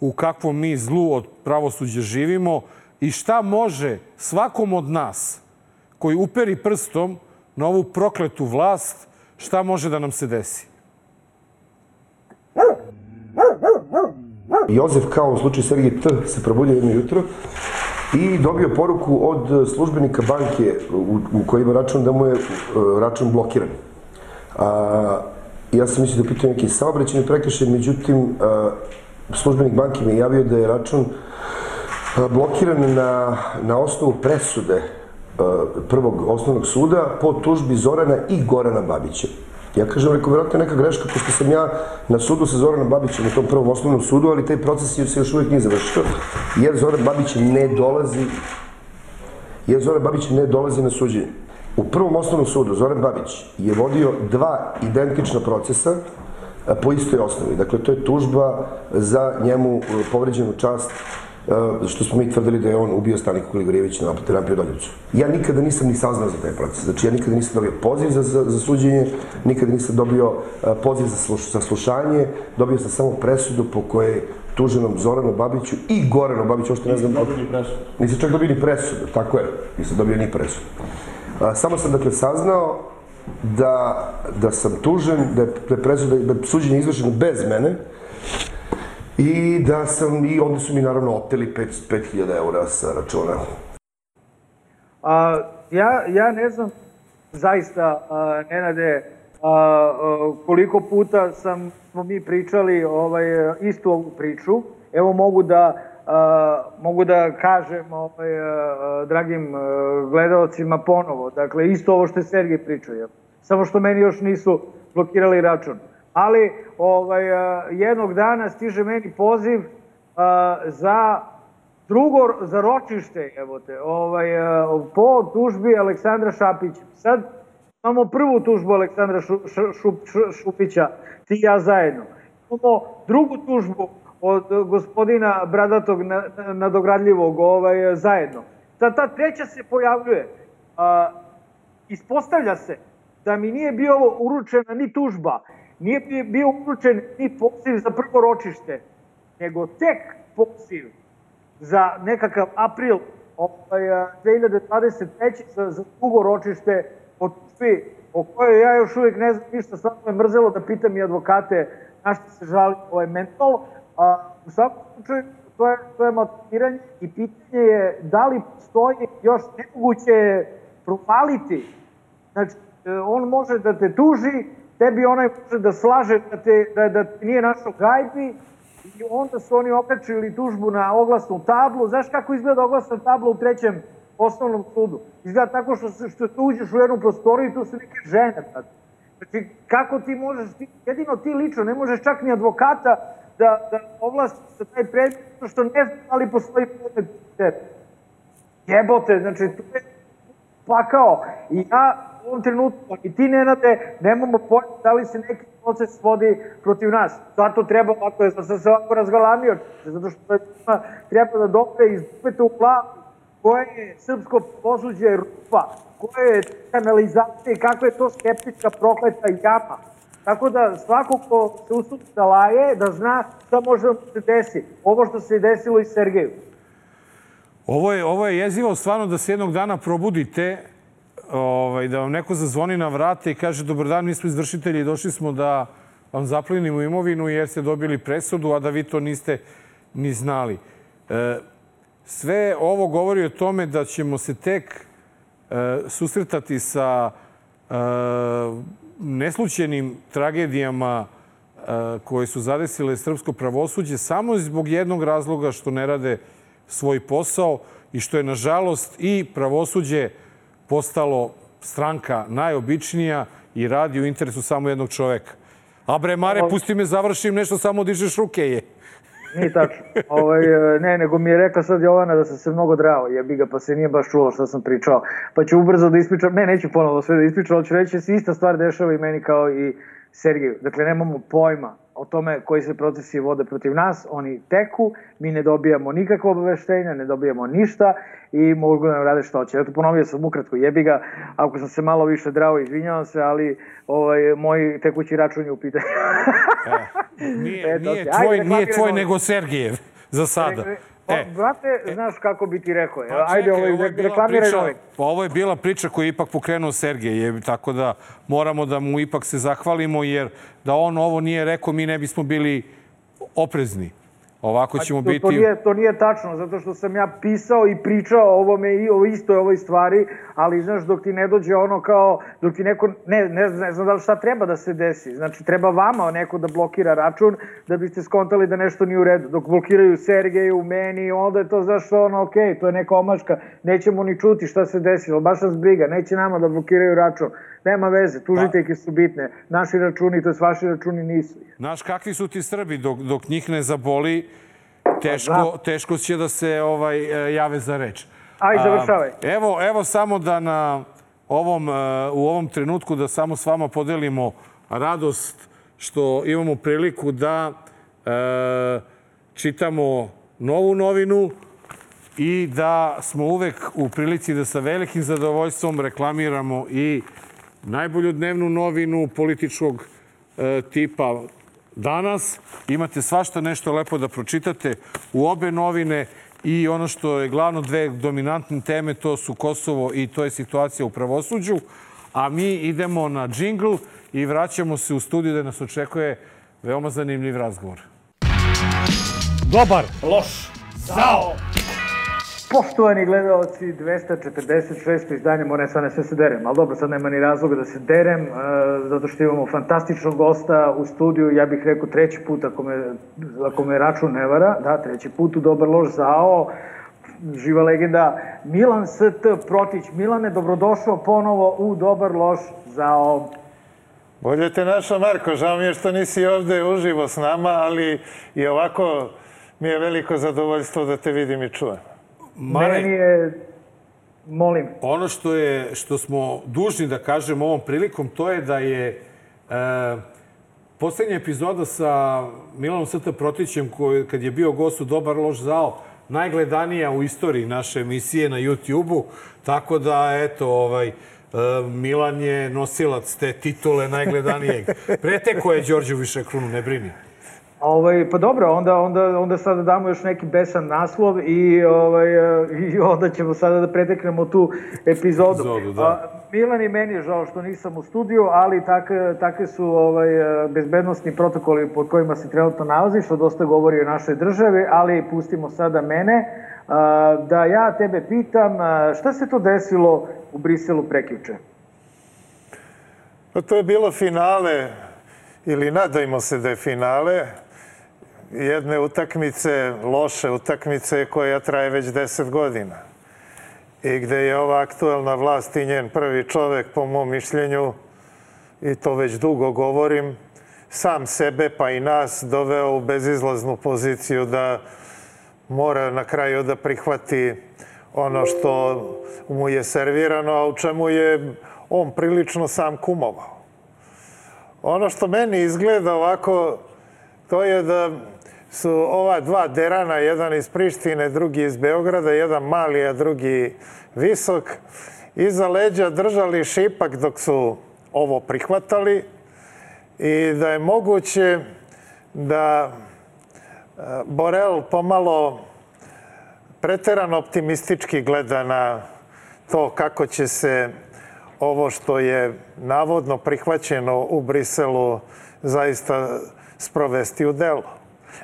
u kakvom mi zlu od pravosuđa živimo i šta može svakom od nas koji uperi prstom na ovu prokletu vlast, šta može da nam se desi? Jozef, kao u slučaju Sergej T, se probudio jedno jutro i dobio poruku od službenika banke u, u kojoj ima račun da mu je uh, račun blokiran. A, ja sam mislio da pitao neki saobraćeni prekršaj, međutim, uh, službenik banke mi je javio da je račun blokiran na, na osnovu presude prvog osnovnog suda po tužbi Zorana i Gorana Babića. Ja kažem, rekao, vjerojatno je neka greška, pošto sam ja na sudu sa Zoranom Babićem u tom prvom osnovnom sudu, ali taj proces se još uvijek nije završio, jer Zoran Babić ne dolazi jer Zoran Babić ne dolazi na suđenje. U prvom osnovnom sudu Zoran Babić je vodio dva identična procesa po istoj osnovi. Dakle, to je tužba za njemu povređenu čast što smo mi tvrdili da je on ubio Staniku Kuligorijevića na terapiju Doljevcu. Ja nikada nisam ni saznao za taj proces. Znači, ja nikada nisam dobio poziv za, za, za suđenje, nikada nisam dobio poziv za, sluš, za slušanje, dobio sam samo presudu po kojoj tuženom Zoranu Babiću i Goranu Babiću, ošto ne znam... Nisam dobio ni presudu. Nisam čak dobio ni presudu, tako je. Nisam dobio ni presudu. Samo sam, dakle, saznao da, da sam tužen, da je, da je presuda, da je suđenje izvršeno bez mene i da sam, i onda su mi naravno oteli 5000 eura sa računa. A, ja, ja ne znam zaista, a, Nenade, a, a, koliko puta sam, smo mi pričali ovaj, istu ovu priču. Evo mogu da Uh, mogu da kažem ovaj, uh, dragim uh, gledalcima ponovo. Dakle, isto ovo što je Sergej pričao. Samo što meni još nisu blokirali račun. Ali ovaj, jednog dana stiže meni poziv za drugo, za ročište, evo te, ovaj, po tužbi Aleksandra Šapića. Sad imamo prvu tužbu Aleksandra šu, šu, šu, Šupića, ti i ja zajedno. Imamo drugu tužbu od gospodina Bradatog nadogradljivog ovaj, zajedno. Sad ta treća se pojavljuje. A, ispostavlja se da mi nije bio uručena ni tužba, nije bio uručen ni poziv za prvo ročište, nego tek poziv za nekakav april ovaj, 2023. za, za drugo ročište o tužbi o kojoj ja još uvijek ne znam ništa, samo me mrzelo da pitam i advokate na što se žali ovaj mental, A, u svakom slučaju, to je, to je motiviranje i pitanje je da li postoji još nemoguće propaliti. Znači, e, on može da te tuži, tebi onaj može da slaže da, te, da, da ti nije našo gajbi i onda su oni okačili tužbu na oglasnu tablu. Znaš kako izgleda oglasna tabla u trećem osnovnom sudu? Izgleda tako što, što tu uđeš u jednu prostoriju i tu su neke žene. Znači, kako ti možeš, ti, jedino ti lično, ne možeš čak ni advokata da, da ovlasti za taj predmet, što ne znam da li postoji predmet. Jebote, znači, to je pakao. I ja u ovom trenutku, i ti Nenade, nemamo pojma da li se neki proces vodi protiv nas. Zato treba ovako, ja sam se ovako razgalamio, zato što treba da dobre izbete u glavu koje je srpsko posuđe rupa, koje je kanalizacija i kakva je to skeptička prokleta jama. Tako da svako ko se usudi da laje, da zna šta može da se desi. Ovo što se desilo i Sergeju. Ovo je, ovo je jezivo stvarno da se jednog dana probudite, ovaj, da vam neko zazvoni na vrate i kaže dobar dan, mi smo izvršitelji došli smo da vam zaplinimo imovinu jer ste dobili presudu, a da vi to niste ni znali. E, sve ovo govori o tome da ćemo se tek e, susretati sa e, neslućenim tragedijama e, koje su zadesile srpsko pravosuđe samo zbog jednog razloga što ne rade svoj posao i što je, nažalost, i pravosuđe postalo stranka najobičnija i radi u interesu samo jednog čoveka. A bre, Mare, pusti me završim nešto, samo dižeš ruke je. Nije tačno. Ovaj, ne, nego mi je rekla sad Jovana da sam se mnogo drao, jebi ga, pa se nije baš čulo što sam pričao. Pa ću ubrzo da ispričam, ne, neću ponovo sve da ispričam, ali ću reći da se ista stvar dešava i meni kao i Sergiju. Dakle, nemamo pojma o tome koji se procesi vode protiv nas, oni teku, mi ne dobijamo nikakvo obaveštenja, ne dobijamo ništa i mogu da nam rade što hoće. Eto, ponovio sam ukratko, jebi ga, ako sam se malo više drao, izvinjavam se, ali ovaj, moj tekući račun je u pitanju. e, nije, Eto, nije, tvoj, Ajde, nije tvoj, nego Sergijev, za sada. E, brate, e, znaš kako bi ti rekao. Pa, Ajde, ovaj, ovo je reklamiraj novin. Pa ovo je bila priča koju je ipak pokrenuo Sergej, je, tako da moramo da mu ipak se zahvalimo, jer da on ovo nije rekao, mi ne bismo bili oprezni. Ovako ćemo to, biti... To nije, to nije tačno, zato što sam ja pisao i pričao o ovome i o istoj ovoj stvari, ali znaš, dok ti ne dođe ono kao, dok ti neko, ne, ne, ne znam da li šta treba da se desi. Znači, treba vama neko da blokira račun da biste skontali da nešto nije u redu. Dok blokiraju Sergeju, meni, onda je to, znaš, ono, okej, okay, to je neka omaška, nećemo ni čuti šta se desilo, baš nas briga, neće nama da blokiraju račun. Nema veze, tužiteljke su bitne. Naši računi, to je vaši računi nisu. Znaš, kakvi su ti Srbi dok, dok njih ne zaboli, teško, teško će da se ovaj e, jave za reč. Aj, završavaj. Evo, evo samo da na ovom, e, u ovom trenutku da samo s vama podelimo radost što imamo priliku da e, čitamo novu novinu i da smo uvek u prilici da sa velikim zadovoljstvom reklamiramo i najbolju dnevnu novinu političkog e, tipa danas. Imate svašta nešto lepo da pročitate u obe novine i ono što je glavno dve dominantne teme, to su Kosovo i to je situacija u pravosuđu. A mi idemo na džingl i vraćamo se u studiju da nas očekuje veoma zanimljiv razgovor. Dobar, loš, zao. Poštovani gledalci, 246. izdanje Moram sad ne sve se derem, ali dobro, sad nema ni razloga da se derem, uh, zato što imamo fantastičnog gosta u studiju, ja bih rekao treći put, ako me, ako me račun ne vara, da, treći put u Dobar loš zao, živa legenda, Milan St. Protić. Milane, dobrodošao ponovo u Dobar loš zao. Bolje te našao, Marko. Žao mi je što nisi ovde uživo s nama, ali i ovako mi je veliko zadovoljstvo da te vidim i čujem. Mare, Meni je, molim. Ono što, je, što smo dužni da kažemo ovom prilikom, to je da je e, poslednja epizoda sa Milanom Srta Protićem, koji, kad je bio gost u Dobar loš zao, najgledanija u istoriji naše emisije na YouTube-u. Tako da, eto, ovaj, e, Milan je nosilac te titule najgledanijeg. Preteko je Đorđe Višekrunu, ne brini. Ovaj, pa dobro, onda, onda, onda sada damo još neki besan naslov i, ovaj, i onda ćemo sada da preteknemo tu epizodu. epizodu da. A, Milan i meni je žao što nisam u studiju, ali tak, takve su ovaj, bezbednostni protokoli pod kojima se trenutno nalazi, što dosta govori o našoj državi, ali pustimo sada mene. A, da ja tebe pitam, šta se to desilo u Briselu prekjuče? Pa to je bilo finale, ili nadajmo se da je finale, jedne utakmice, loše utakmice koja traje već deset godina i gde je ova aktuelna vlast i njen prvi čovek, po mom mišljenju, i to već dugo govorim, sam sebe pa i nas doveo u bezizlaznu poziciju da mora na kraju da prihvati ono što mu je servirano, a u čemu je on prilično sam kumovao. Ono što meni izgleda ovako, to je da su ova dva derana, jedan iz Prištine, drugi iz Beograda, jedan mali, a drugi visok, iza leđa držali šipak dok su ovo prihvatali i da je moguće da e, Borel pomalo preterano optimistički gleda na to kako će se ovo što je navodno prihvaćeno u Briselu zaista sprovesti u delo.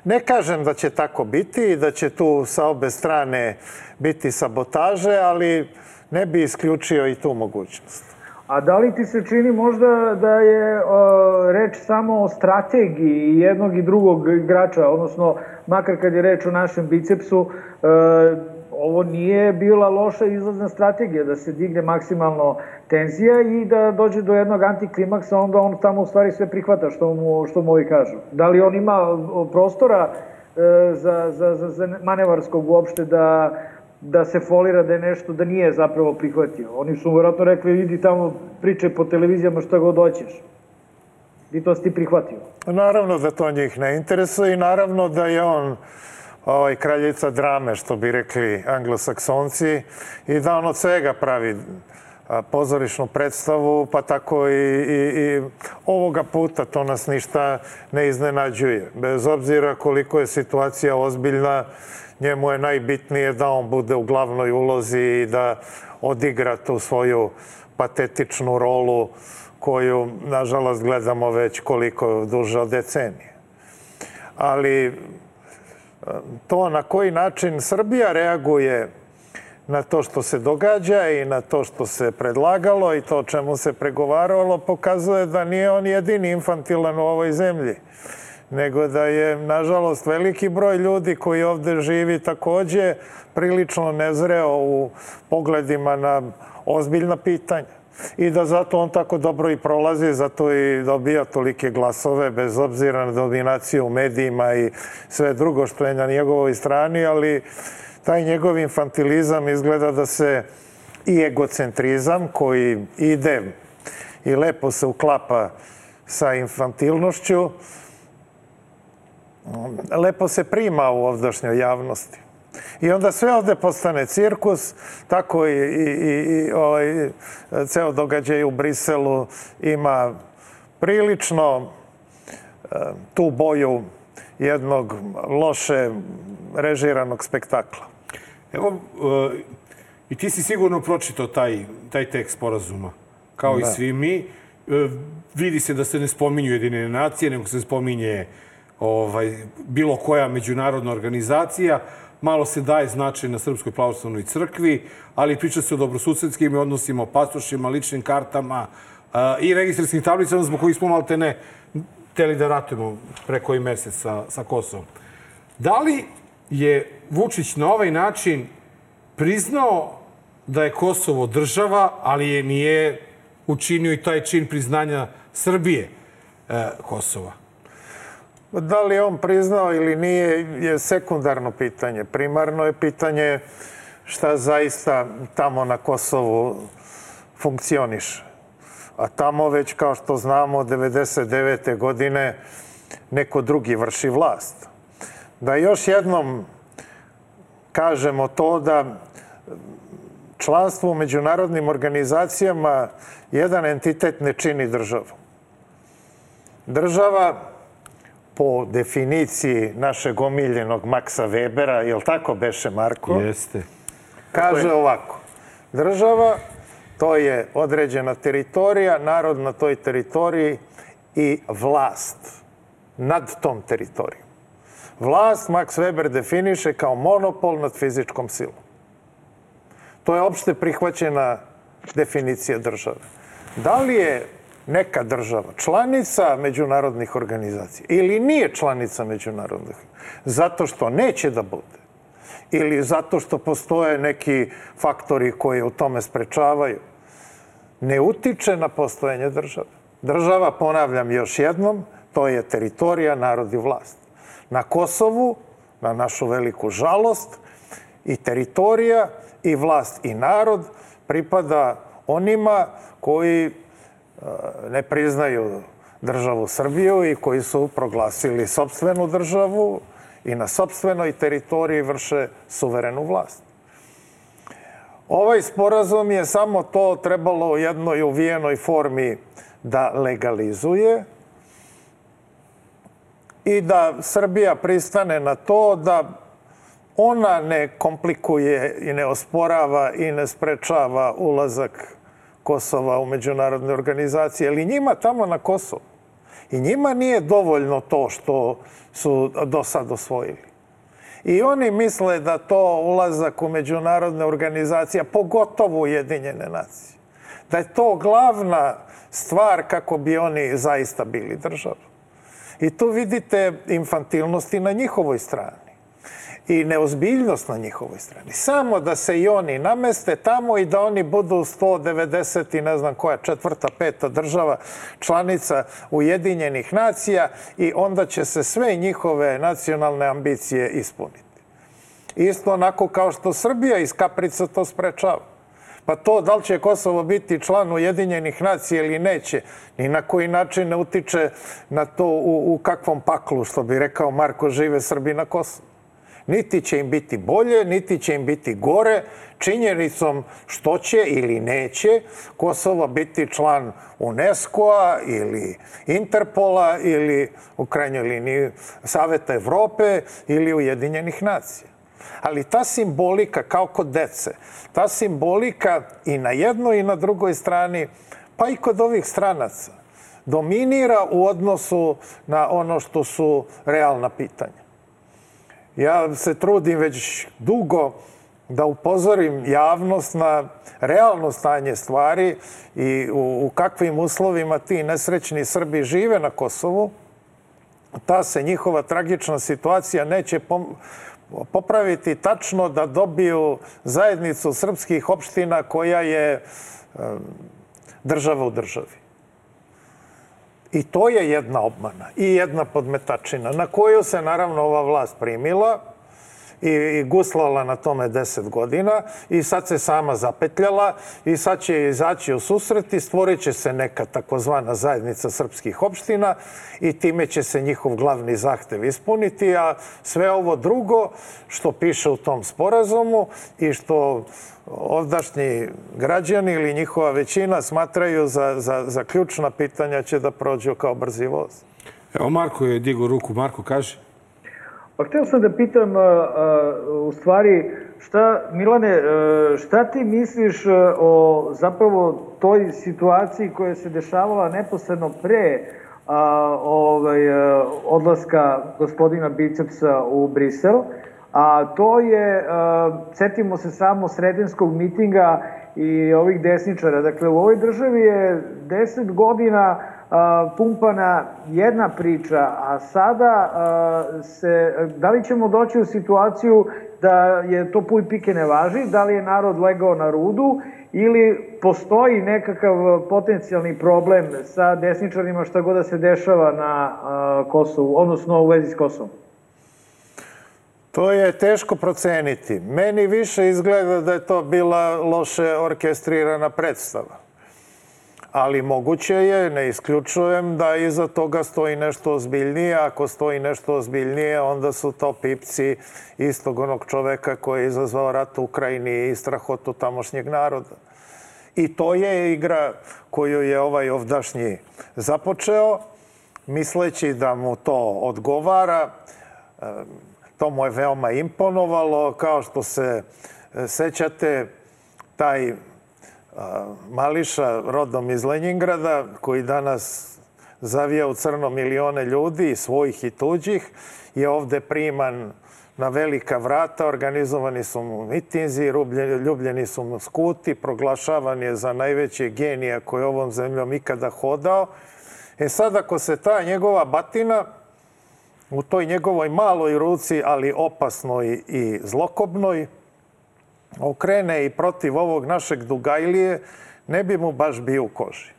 Ne kažem da će tako biti i da će tu sa obe strane biti sabotaže, ali ne bi isključio i tu mogućnost. A da li ti se čini možda da je o, reč samo o strategiji jednog i drugog igrača, odnosno makar kad je reč o našem bicepsu, e, ovo nije bila loša izlazna strategija, da se digne maksimalno tenzija i da dođe do jednog antiklimaksa, onda on tamo u stvari sve prihvata što mu, što mu ovi kažu. Da li on ima prostora e, za, za, za, za manevarskog uopšte da da se folira da je nešto da nije zapravo prihvatio. Oni su vjerojatno rekli, idi tamo priče po televizijama šta god hoćeš. I to si ti prihvatio. Naravno da to njih ne interesuje i naravno da je on ovaj, kraljica drame, što bi rekli anglosaksonci, i da on od svega pravi pozorišnu predstavu, pa tako i, i, i ovoga puta to nas ništa ne iznenađuje. Bez obzira koliko je situacija ozbiljna, njemu je najbitnije da on bude u glavnoj ulozi i da odigra tu svoju patetičnu rolu koju, nažalost, gledamo već koliko duže od decenije. Ali to na koji način Srbija reaguje na to što se događa i na to što se predlagalo i to čemu se pregovaralo pokazuje da nije on jedini infantilan u ovoj zemlji nego da je, nažalost, veliki broj ljudi koji ovde živi takođe prilično nezreo u pogledima na ozbiljna pitanja. I da zato on tako dobro i prolazi, zato i dobija tolike glasove, bez obzira na dominaciju u medijima i sve drugo što je na njegovoj strani, ali taj njegov infantilizam izgleda da se i egocentrizam koji ide i lepo se uklapa sa infantilnošću, lepo se prima u ovdašnjoj javnosti. I onda sve ovde postane cirkus, tako i, i, i ovaj, ceo događaj u Briselu ima prilično e, tu boju jednog loše režiranog spektakla. Evo, e, i ti si sigurno pročitao taj, taj tekst sporazuma, kao da. i svi mi. E, vidi se da se ne spominju jedine nacije, nego se spominje ovaj, bilo koja međunarodna organizacija. Malo se daje značaj na Srpskoj pravoslavnoj crkvi, ali priča se o dobrosusedskim odnosima, o pasošima, ličnim kartama a, i registarskim tablicama zbog kojih smo malo te ne teli da ratujemo pre koji mesec sa, sa Kosovom. Da li je Vučić na ovaj način priznao da je Kosovo država, ali je nije učinio i taj čin priznanja Srbije e, Kosova? Da li on priznao ili nije je sekundarno pitanje. Primarno je pitanje šta zaista tamo na Kosovu funkcioniše. A tamo već, kao što znamo, od 99. godine neko drugi vrši vlast. Da još jednom kažemo to da članstvo u međunarodnim organizacijama jedan entitet ne čini državu. Država po definiciji našeg omiljenog Maksa Webera, je li tako beše Marko? Jeste. Kaže ovako, država to je određena teritorija, narod na toj teritoriji i vlast nad tom teritorijom. Vlast Max Weber definiše kao monopol nad fizičkom silom. To je opšte prihvaćena definicija države. Da li je neka država članica međunarodnih organizacija ili nije članica međunarodnih zato što neće da bude ili zato što postoje neki faktori koji u tome sprečavaju, ne utiče na postojanje države. Država, ponavljam još jednom, to je teritorija, narod i vlast. Na Kosovu, na našu veliku žalost, i teritorija i vlast i narod pripada onima koji ne priznaju državu Srbiju i koji su proglasili sobstvenu državu i na sobstvenoj teritoriji vrše suverenu vlast. Ovaj sporazum je samo to trebalo u jednoj uvijenoj formi da legalizuje i da Srbija pristane na to da ona ne komplikuje i ne osporava i ne sprečava ulazak Kosova u međunarodne organizacije, ali njima tamo na Kosovu. I njima nije dovoljno to što su do sad osvojili. I oni misle da to ulazak u međunarodne organizacije, pogotovo Ujedinjene nacije, da je to glavna stvar kako bi oni zaista bili država. I tu vidite infantilnosti na njihovoj strani i neozbiljnost na njihovoj strani. Samo da se i oni nameste tamo i da oni budu 190 i ne znam koja četvrta, peta država članica Ujedinjenih nacija i onda će se sve njihove nacionalne ambicije ispuniti. Isto onako kao što Srbija iz Kaprica to sprečava. Pa to da li će Kosovo biti član Ujedinjenih nacija ili neće, ni na koji način ne utiče na to u, u kakvom paklu, što bi rekao Marko, žive Srbi na Kosovu. Niti će im biti bolje, niti će im biti gore, činjenicom što će ili neće Kosovo biti član UNESCO-a ili Interpola ili u krajnjoj liniji Saveta Evrope ili Ujedinjenih nacija. Ali ta simbolika, kao kod dece, ta simbolika i na jednoj i na drugoj strani, pa i kod ovih stranaca, dominira u odnosu na ono što su realna pitanja. Ja se trudim već dugo da upozorim javnost na realno stanje stvari i u, u kakvim uslovima ti nesrećni Srbi žive na Kosovu. Ta se njihova tragična situacija neće popraviti tačno da dobiju zajednicu srpskih opština koja je država u državi. I to je jedna obmana i jedna podmetačina na koju se naravno ova vlast primila i, i guslala na tome deset godina i sad se sama zapetljala i sad će izaći u susret i stvorit će se neka takozvana zajednica srpskih opština i time će se njihov glavni zahtev ispuniti, a sve ovo drugo što piše u tom sporazumu i što ovdašnji građani ili njihova većina smatraju za, za, za ključna pitanja će da prođu kao brzi voz. Evo Marko je digo ruku. Marko, kaže. Pa htio sam da pitam, a, a, u stvari, šta, Milane, šta ti misliš o zapravo toj situaciji koja se dešavala neposredno pre a, ovaj, odlaska gospodina Bicepsa u Brisel? A to je, setimo se samo sredenskog mitinga i ovih desničara. Dakle, u ovoj državi je deset godina pumpana jedna priča, a sada se, da li ćemo doći u situaciju da je to puj pike ne važi, da li je narod legao na rudu ili postoji nekakav potencijalni problem sa desničarima šta god da se dešava na Kosovu, odnosno u vezi s Kosovom? To je teško proceniti. Meni više izgleda da je to bila loše orkestrirana predstava. Ali moguće je, ne isključujem, da iza toga stoji nešto ozbiljnije. Ako stoji nešto ozbiljnije, onda su to pipci istog onog čoveka koji je izazvao rat u Ukrajini i strahotu tamošnjeg naroda. I to je igra koju je ovaj ovdašnji započeo, misleći da mu to odgovara To mu je veoma imponovalo, kao što se e, sećate, taj Mališa rodom iz Leningrada, koji danas zavija u crno milione ljudi, svojih i tuđih, je ovde priman na velika vrata, organizovani su mu mitinzi, ljubljeni su mu skuti, proglašavan je za najveće genija koji je ovom zemljom ikada hodao. E sad, ako se ta njegova batina u toj njegovoj maloj ruci, ali opasnoj i zlokobnoj, okrene i protiv ovog našeg Dugajlije, ne bi mu baš bio u koži.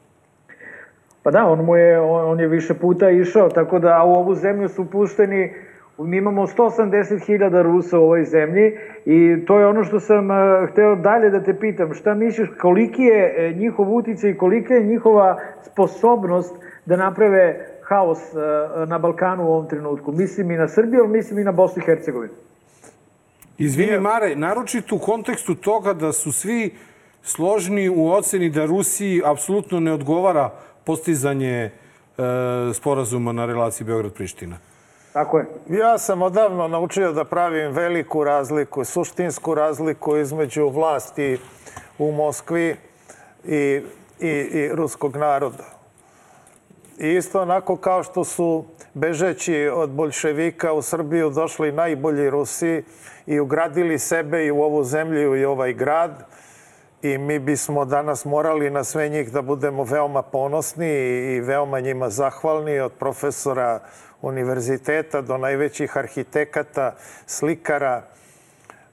Pa da, on, mu je, on, je više puta išao, tako da u ovu zemlju su pušteni Mi imamo 180.000 Rusa u ovoj zemlji i to je ono što sam uh, hteo dalje da te pitam. Šta misliš, koliki je e, njihov uticaj i kolika je njihova sposobnost da naprave haos uh, na Balkanu u ovom trenutku? Mislim i na Srbiju, ali mislim i na Bosnu i Hercegovinu. Izvini, Mare, naročito u kontekstu toga da su svi složni u oceni da Rusiji apsolutno ne odgovara postizanje e, sporazuma na relaciji Beograd-Priština. Tako je. Ja sam odavno naučio da pravim veliku razliku, suštinsku razliku između vlasti u Moskvi i, i, i ruskog naroda. Isto onako kao što su bežeći od bolševika u Srbiju došli najbolji Rusi i ugradili sebe i u ovu zemlju i ovaj grad, i mi bismo danas morali na sve njih da budemo veoma ponosni i veoma njima zahvalni od profesora univerziteta do najvećih arhitekata, slikara,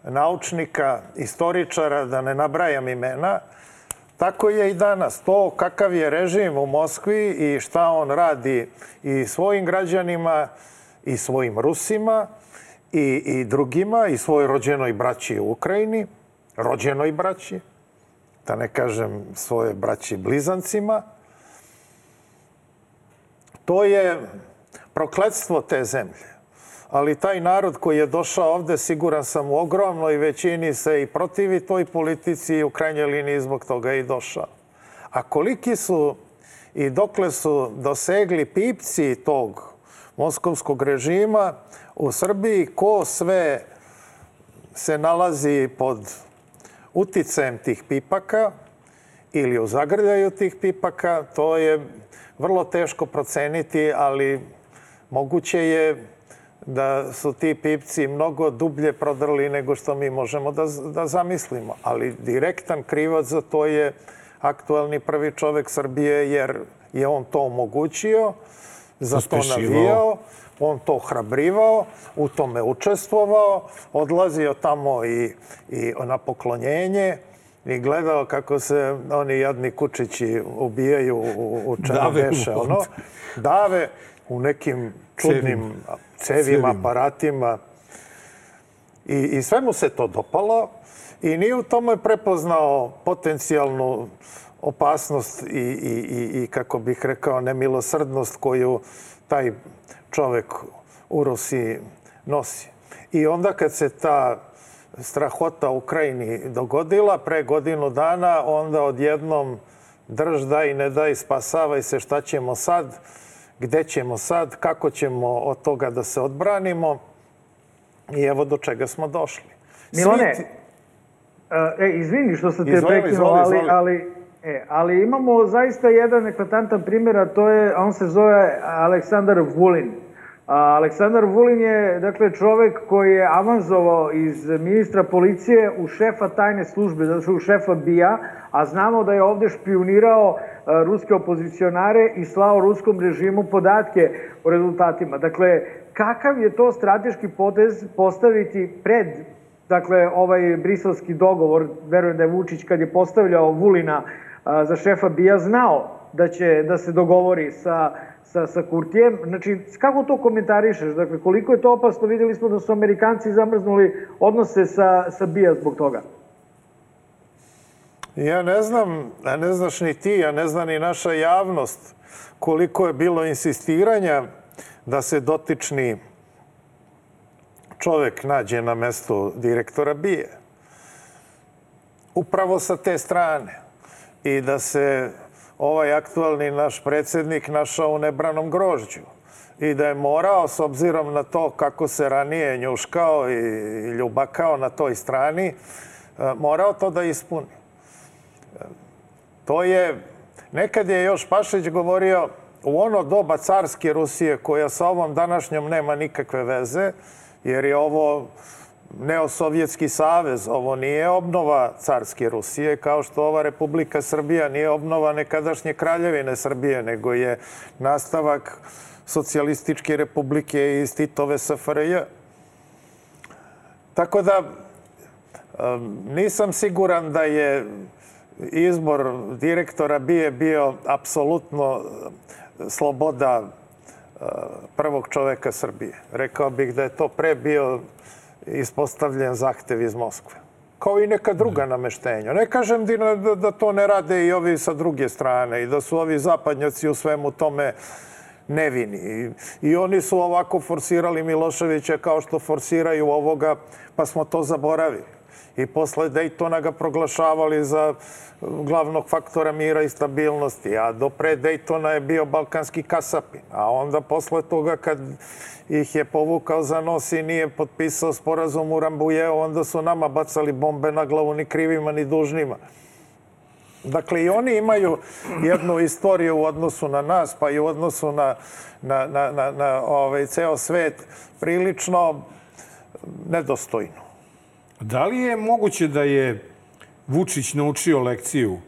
naučnika, istoričara, da ne nabrajam imena. Tako je i danas. To kakav je režim u Moskvi i šta on radi i svojim građanima i svojim Rusima i, i drugima i svojoj rođenoj braći u Ukrajini, rođenoj braći, da ne kažem svoje braći blizancima, to je prokledstvo te zemlje. Ali taj narod koji je došao ovde, siguran sam u ogromnoj većini se i protivi toj politici i u krajnjoj liniji zbog toga i došao. A koliki su i dokle su dosegli pipci tog moskovskog režima u Srbiji, ko sve se nalazi pod uticajem tih pipaka ili u zagrljaju tih pipaka, to je vrlo teško proceniti, ali moguće je da su ti pipci mnogo dublje prodrli nego što mi možemo da, da zamislimo. Ali direktan krivac za to je aktualni prvi čovek Srbije, jer je on to omogućio, za to navijao, on to hrabrivao, u tome učestvovao, odlazio tamo i, i na poklonjenje i gledao kako se oni jadni kučići ubijaju u, u čerodeše. Ono, dave u nekim čudnim cevima, aparatima. I, I sve mu se to dopalo i nije u tome prepoznao potencijalnu opasnost i, i, i, i kako bih rekao, nemilosrdnost koju taj čovek u Rusiji nosi. I onda kad se ta strahota u Ukrajini dogodila pre godinu dana, onda odjednom drž, daj, ne daj, spasavaj se, šta ćemo sad, gde ćemo sad, kako ćemo od toga da se odbranimo i evo do čega smo došli. Milone, Svi... e, izvini što sam te prekinuo, ali, ali E, ali imamo zaista jedan eklatantan primjer, a to je, on se zove Aleksandar Vulin. Aleksandar Vulin je, dakle, čovek koji je avanzovao iz ministra policije u šefa tajne službe, znači u šefa BIA, a znamo da je ovde špionirao a, ruske opozicionare i slao ruskom režimu podatke o rezultatima. Dakle, kakav je to strateški potez postaviti pred dakle, ovaj briselski dogovor, verujem da je Vučić kad je postavljao Vulina za šefa bija znao da će da se dogovori sa, sa, sa Kurtijem. Znači, kako to komentarišeš? Dakle, koliko je to opasno? Videli smo da su Amerikanci zamrznuli odnose sa, sa bija zbog toga. Ja ne znam, a ne znaš ni ti, a ne zna ni naša javnost koliko je bilo insistiranja da se dotični čovek nađe na mestu direktora bije. Upravo sa te strane i da se ovaj aktualni naš predsednik našao u nebranom grožđu i da je morao, s obzirom na to kako se ranije njuškao i ljubakao na toj strani, e, morao to da ispuni. E, to je, nekad je još Pašić govorio, u ono doba carske Rusije koja sa ovom današnjom nema nikakve veze, jer je ovo neosovjetski savez. Ovo nije obnova carske Rusije, kao što ova Republika Srbija nije obnova nekadašnje kraljevine Srbije, nego je nastavak socijalističke republike iz Titove SFRJ. Tako da nisam siguran da je izbor direktora bije bio apsolutno sloboda prvog čoveka Srbije. Rekao bih da je to pre bio ispostavljen zahtev iz Moskve. Kao i neka druga nameštenja. Ne kažem da, da to ne rade i ovi sa druge strane i da su ovi zapadnjaci u svemu tome nevini. I, I oni su ovako forsirali Miloševića kao što forsiraju ovoga, pa smo to zaboravili. I posle Dejtona ga proglašavali za glavnog faktora mira i stabilnosti, a do pre Dejtona je bio balkanski kasapin. A onda posle toga kad ih je povukao za nos i nije potpisao sporazum u Rambujeu, onda su nama bacali bombe na glavu ni krivima ni dužnima. Dakle, i oni imaju jednu istoriju u odnosu na nas, pa i u odnosu na, na, na, na, na ovaj, ceo svet prilično nedostojnu. Da li je moguće da je Vučić naučio lekciju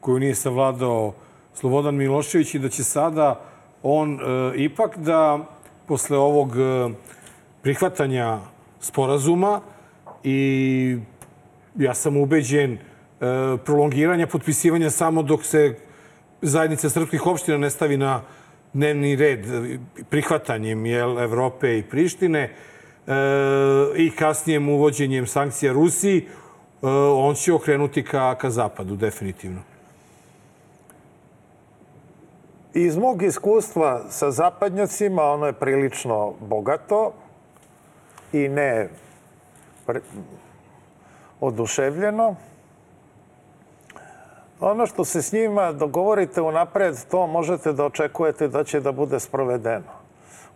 koju nije savladao Slobodan Milošević i da će sada on e, ipak da posle ovog e, prihvatanja sporazuma i ja sam ubeđen e, prolongiranja potpisivanja samo dok se zajednica srpskih opština ne stavi na dnevni red prihvatanjem jel, Evrope i Prištine i kasnijem uvođenjem sankcija Rusiji, e, on će okrenuti ka, ka zapadu, definitivno. Iz mog iskustva sa zapadnjacima ono je prilično bogato i ne pre... oduševljeno. Ono što se s njima dogovorite unapred, to možete da očekujete da će da bude sprovedeno.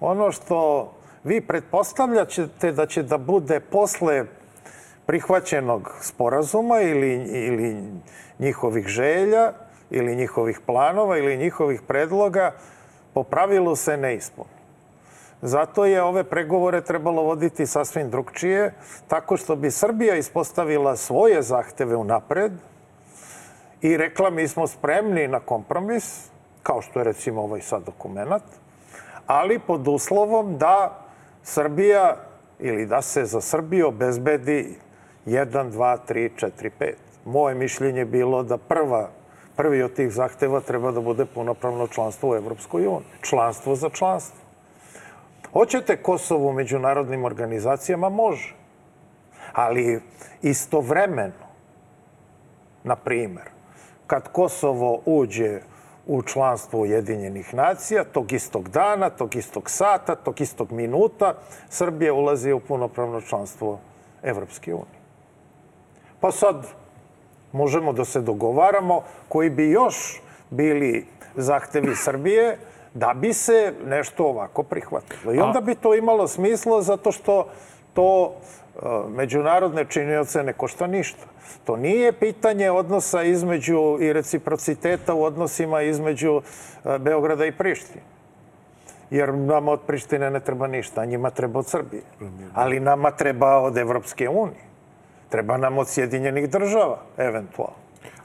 Ono što vi pretpostavljate da će da bude posle prihvaćenog sporazuma ili, ili njihovih želja, ili njihovih planova ili njihovih predloga po pravilu se ne ispuni. Zato je ove pregovore trebalo voditi sasvim drugčije, tako što bi Srbija ispostavila svoje zahteve unapred i rekla mi smo spremni na kompromis, kao što je recimo ovaj sad dokument, ali pod uslovom da Srbija ili da se za Srbiju obezbedi 1, 2, 3, 4, 5. Moje mišljenje je bilo da prva Prvi od tih zahteva treba da bude punopravno članstvo u Evropskoj uniji. Članstvo za članstvo. Hoćete Kosovo u međunarodnim organizacijama? Može. Ali istovremeno, na primer, kad Kosovo uđe u članstvo Ujedinjenih nacija, tog istog dana, tog istog sata, tog istog minuta, Srbija ulazi u punopravno članstvo Evropske unije. Pa sad, možemo da se dogovaramo, koji bi još bili zahtevi Srbije da bi se nešto ovako prihvatilo. I onda bi to imalo smisla zato što to međunarodne činioce ne košta ništa. To nije pitanje odnosa između i reciprociteta u odnosima između e, Beograda i Prištine. Jer nama od Prištine ne treba ništa, a njima treba od Srbije. Ali nama treba od Evropske unije. Treba nam od Sjedinjenih država, eventualno.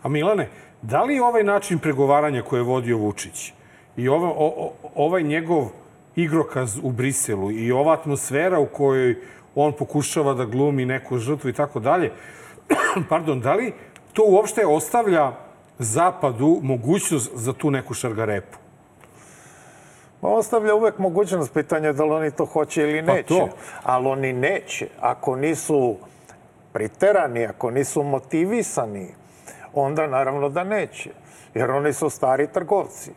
A Milane, da li ovaj način pregovaranja koje je vodio Vučić i ova, o, ovaj njegov igrokaz u Briselu i ova atmosfera u kojoj on pokušava da glumi neku žrtvu i tako dalje, pardon, da li to uopšte ostavlja Zapadu mogućnost za tu neku šargarepu? Ostavlja uvek mogućnost pitanja da li oni to hoće ili neće. Pa to. Ali oni neće. Ako nisu priterani, ako nisu motivisani, onda naravno da neće. Jer oni su stari trgovci.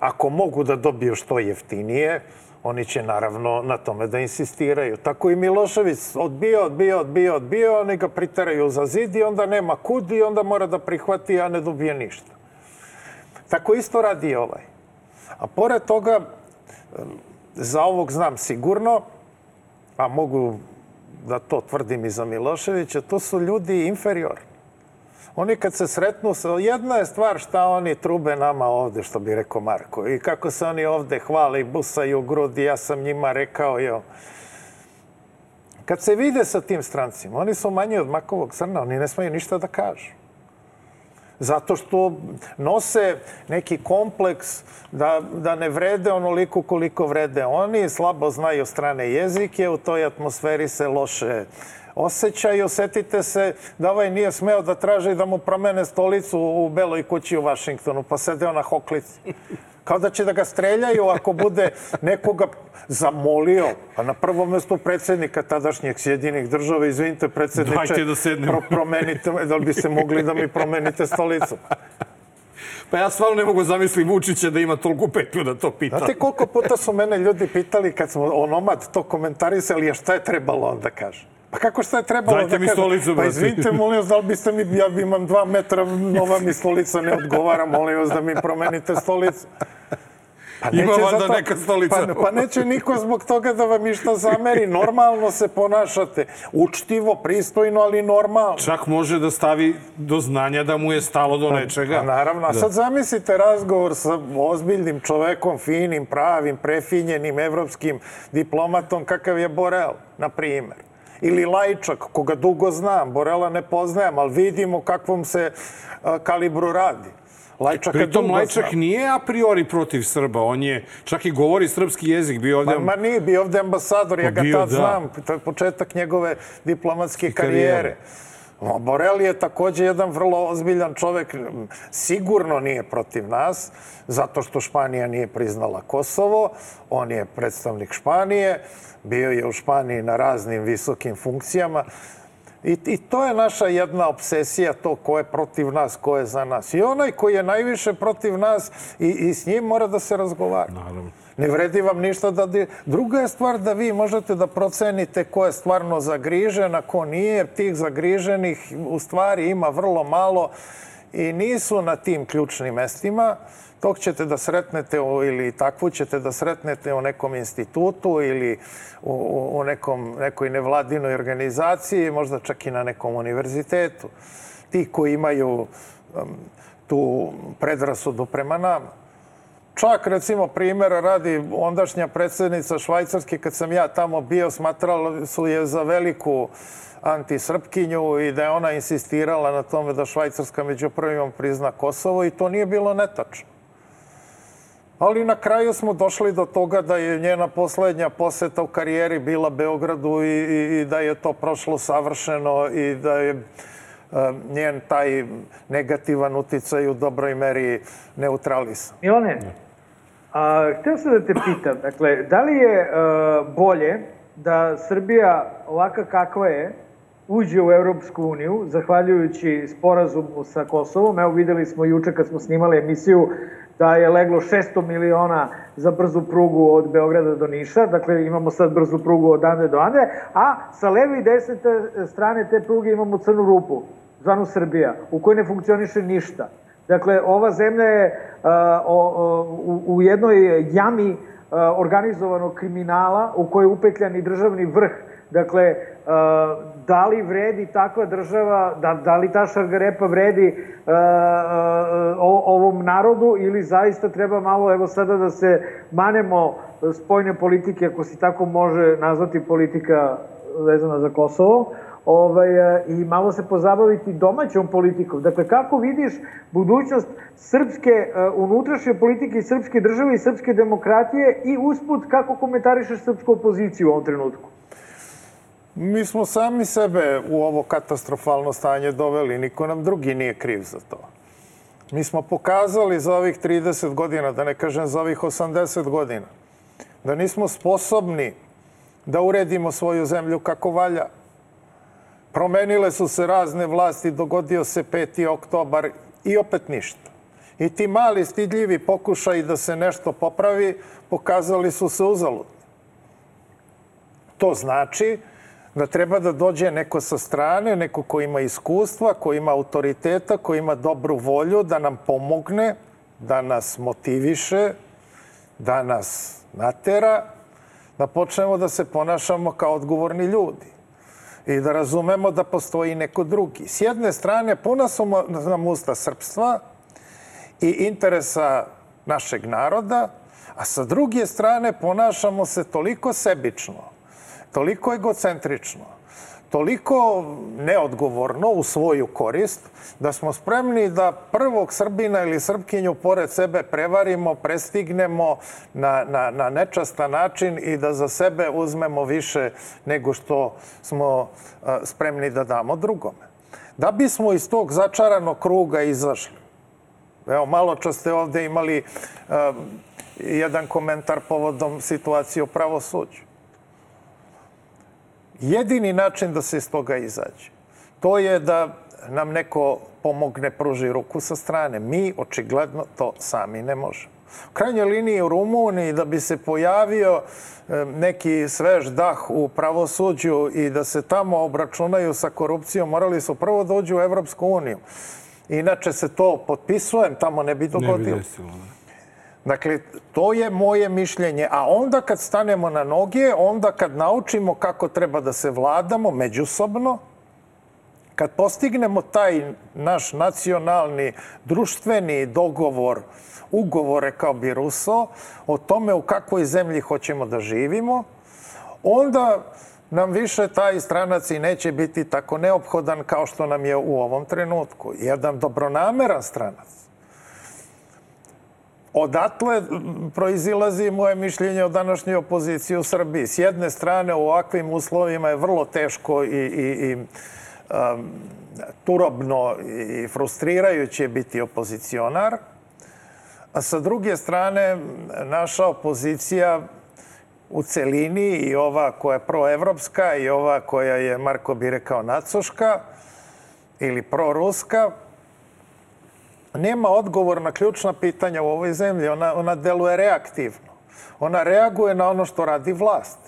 Ako mogu da dobiju što jeftinije, oni će naravno na tome da insistiraju. Tako i Milošević odbio, odbio, odbio, odbio, oni ga priteraju za zid i onda nema kud i onda mora da prihvati, a ne dobije ništa. Tako isto radi ovaj. A pored toga, za ovog znam sigurno, a mogu da to tvrdim i za Miloševića, to su ljudi inferiorni. Oni kad se sretnu, jedna je stvar šta oni trube nama ovde, što bi rekao Marko. I kako se oni ovde hvale i busaju grudi, ja sam njima rekao, jo. Kad se vide sa tim strancima, oni su manji od makovog crna, oni ne smaju ništa da kažu zato što nose neki kompleks da, da ne vrede onoliko koliko vrede oni, slabo znaju strane jezike, u toj atmosferi se loše osjećaju. Osetite se da ovaj nije smeo da traži da mu promene stolicu u Beloj kući u Vašingtonu, pa sedeo na hoklici. Kao da će da ga streljaju ako bude nekoga zamolio. A na prvom mestu predsednika tadašnjeg Sjedinih država, izvinite predsedniče, Dajte da sednemo. pro, promenite, da li biste mogli da mi promenite stolicu? Pa ja stvarno ne mogu zamisliti Vučića da ima toliko petlju da to pita. Znate koliko puta su mene ljudi pitali kad smo onomad to komentarisali, a šta je trebalo onda kaže? Pa kako šta je trebalo Dajte da mi kažem? stolicu, Pa izvinite, molim vas, da li biste mi, ja imam dva metra, nova mi stolica ne odgovara, molim vas da mi promenite stolicu. Pa Ima neće valjda zato- neka stolica. Pa, pa neće niko zbog toga da vam išta zameri. Normalno se ponašate. Učtivo, pristojno, ali normalno. Čak može da stavi do znanja da mu je stalo do nečega. Pa naravno, a Da. sad zamislite razgovor sa ozbiljnim čovekom, finim, pravim, prefinjenim, evropskim diplomatom, kakav je Borel, na primer. Ili Lajčak, koga dugo znam, Borela ne poznajem, ali vidimo kakvom se a, kalibru radi. Lajčaka Pritom Lajčak znam. nije a priori protiv Srba, on je čak i govori srpski jezik, bio ovde... Ma, ma nije, bio ovde ambasador, ja Pa ga bio, tad da. znam, to je početak njegove diplomatske karijere. karijere. O, Borel je takođe jedan vrlo ozbiljan čovek, sigurno nije protiv nas, zato što Španija nije priznala Kosovo, on je predstavnik Španije, bio je u Španiji na raznim visokim funkcijama, I, I to je naša jedna obsesija, to ko je protiv nas, ko je za nas. I onaj koji je najviše protiv nas, i, i s njim mora da se razgovara. Naravno. Ne vredi vam ništa da... di- Druga je stvar da vi možete da procenite ko je stvarno zagrižen, a ko nije, jer tih zagriženih u stvari ima vrlo malo i nisu na tim ključnim mestima. Tog ćete da sretnete u, ili takvu ćete da sretnete u nekom institutu ili u, u nekom, nekoj nevladinoj organizaciji, možda čak i na nekom univerzitetu. Ti koji imaju um, tu predrasudu prema nama. Čak, recimo, primjera radi ondašnja predsednica Švajcarske, kad sam ja tamo bio, smatrala su je za veliku antisrpkinju i da je ona insistirala na tome da Švajcarska među prvima prizna Kosovo i to nije bilo netačno. Ali na kraju smo došli do toga da je njena poslednja poseta u karijeri bila Beogradu i, i, i da je to prošlo savršeno i da je e, njen taj negativan uticaj u dobroj meri neutralisan. Milane, a, htio sam da te pitam, dakle, da li je a, bolje da Srbija ovaka kakva je uđe u Europsku uniju, zahvaljujući sporazumu sa Kosovom. Evo videli smo juče kad smo snimali emisiju da je leglo 600 miliona za brzu prugu od Beograda do Niša, dakle imamo sad brzu prugu od Ande do Ande, a sa leve i desne te strane te pruge imamo crnu rupu, zvanu Srbija, u kojoj ne funkcioniše ništa. Dakle, ova zemlja je o, u, u jednoj jami a, organizovanog kriminala u kojoj je upetljan i državni vrh. Dakle, a, da li vredi takva država, da, da li ta šargarepa vredi a, o, ovom narodu ili zaista treba malo, evo sada da se manemo spojne politike, ako se tako može nazvati politika vezana za Kosovo, ovaj, e, i malo se pozabaviti domaćom politikom. Dakle, kako vidiš budućnost srpske e, unutrašnje politike i srpske države i srpske demokratije i usput kako komentarišeš srpsku opoziciju u ovom trenutku? Mi smo sami sebe u ovo katastrofalno stanje doveli, niko nam drugi nije kriv za to. Mi smo pokazali za ovih 30 godina, da ne kažem za ovih 80 godina, da nismo sposobni da uredimo svoju zemlju kako valja. Promenile su se razne vlasti, dogodio se 5. oktobar i opet ništa. I ti mali stidljivi pokušaj da se nešto popravi, pokazali su se uzaludni. To znači da treba da dođe neko sa strane, neko ko ima iskustva, ko ima autoriteta, ko ima dobru volju da nam pomogne, da nas motiviše, da nas natera, da počnemo da se ponašamo kao odgovorni ljudi i da razumemo da postoji neko drugi. S jedne strane, puna su nam usta srpstva i interesa našeg naroda, a sa druge strane ponašamo se toliko sebično, toliko egocentrično, toliko neodgovorno u svoju korist, da smo spremni da prvog Srbina ili Srpkinju pored sebe prevarimo, prestignemo na, na, na nečastan način i da za sebe uzmemo više nego što smo a, spremni da damo drugome. Da bismo iz tog začaranog kruga izašli, Evo, malo čas ste ovde imali uh, jedan komentar povodom situacije u pravosuđu. Jedini način da se iz toga izađe, to je da nam neko pomogne, pruži ruku sa strane. Mi očigledno to sami ne možemo. U krajnjoj liniji u Rumuniji da bi se pojavio e, neki svež dah u pravosuđu i da se tamo obračunaju sa korupcijom, morali su prvo uđu u Evropsku uniju. Inače se to potpisujem, tamo ne bi dogodilo. Ne bi desilo, da. Dakle, to je moje mišljenje. A onda kad stanemo na noge, onda kad naučimo kako treba da se vladamo međusobno, kad postignemo taj naš nacionalni, društveni dogovor, ugovore kao bi Ruso, o tome u kakvoj zemlji hoćemo da živimo, onda nam više taj stranac i neće biti tako neophodan kao što nam je u ovom trenutku. Jedan dobronameran stranac. Odatle proizilazi moje mišljenje o današnjoj opoziciji u Srbiji. S jedne strane, u ovakvim uslovima je vrlo teško i, i, i um, turobno i frustrirajuće biti opozicionar, a sa druge strane, naša opozicija u celini i ova koja je proevropska i ova koja je, Marko bi rekao, nacoška ili proruska, nema odgovor na ključna pitanja u ovoj zemlji. Ona, ona deluje reaktivno. Ona reaguje na ono što radi vlast.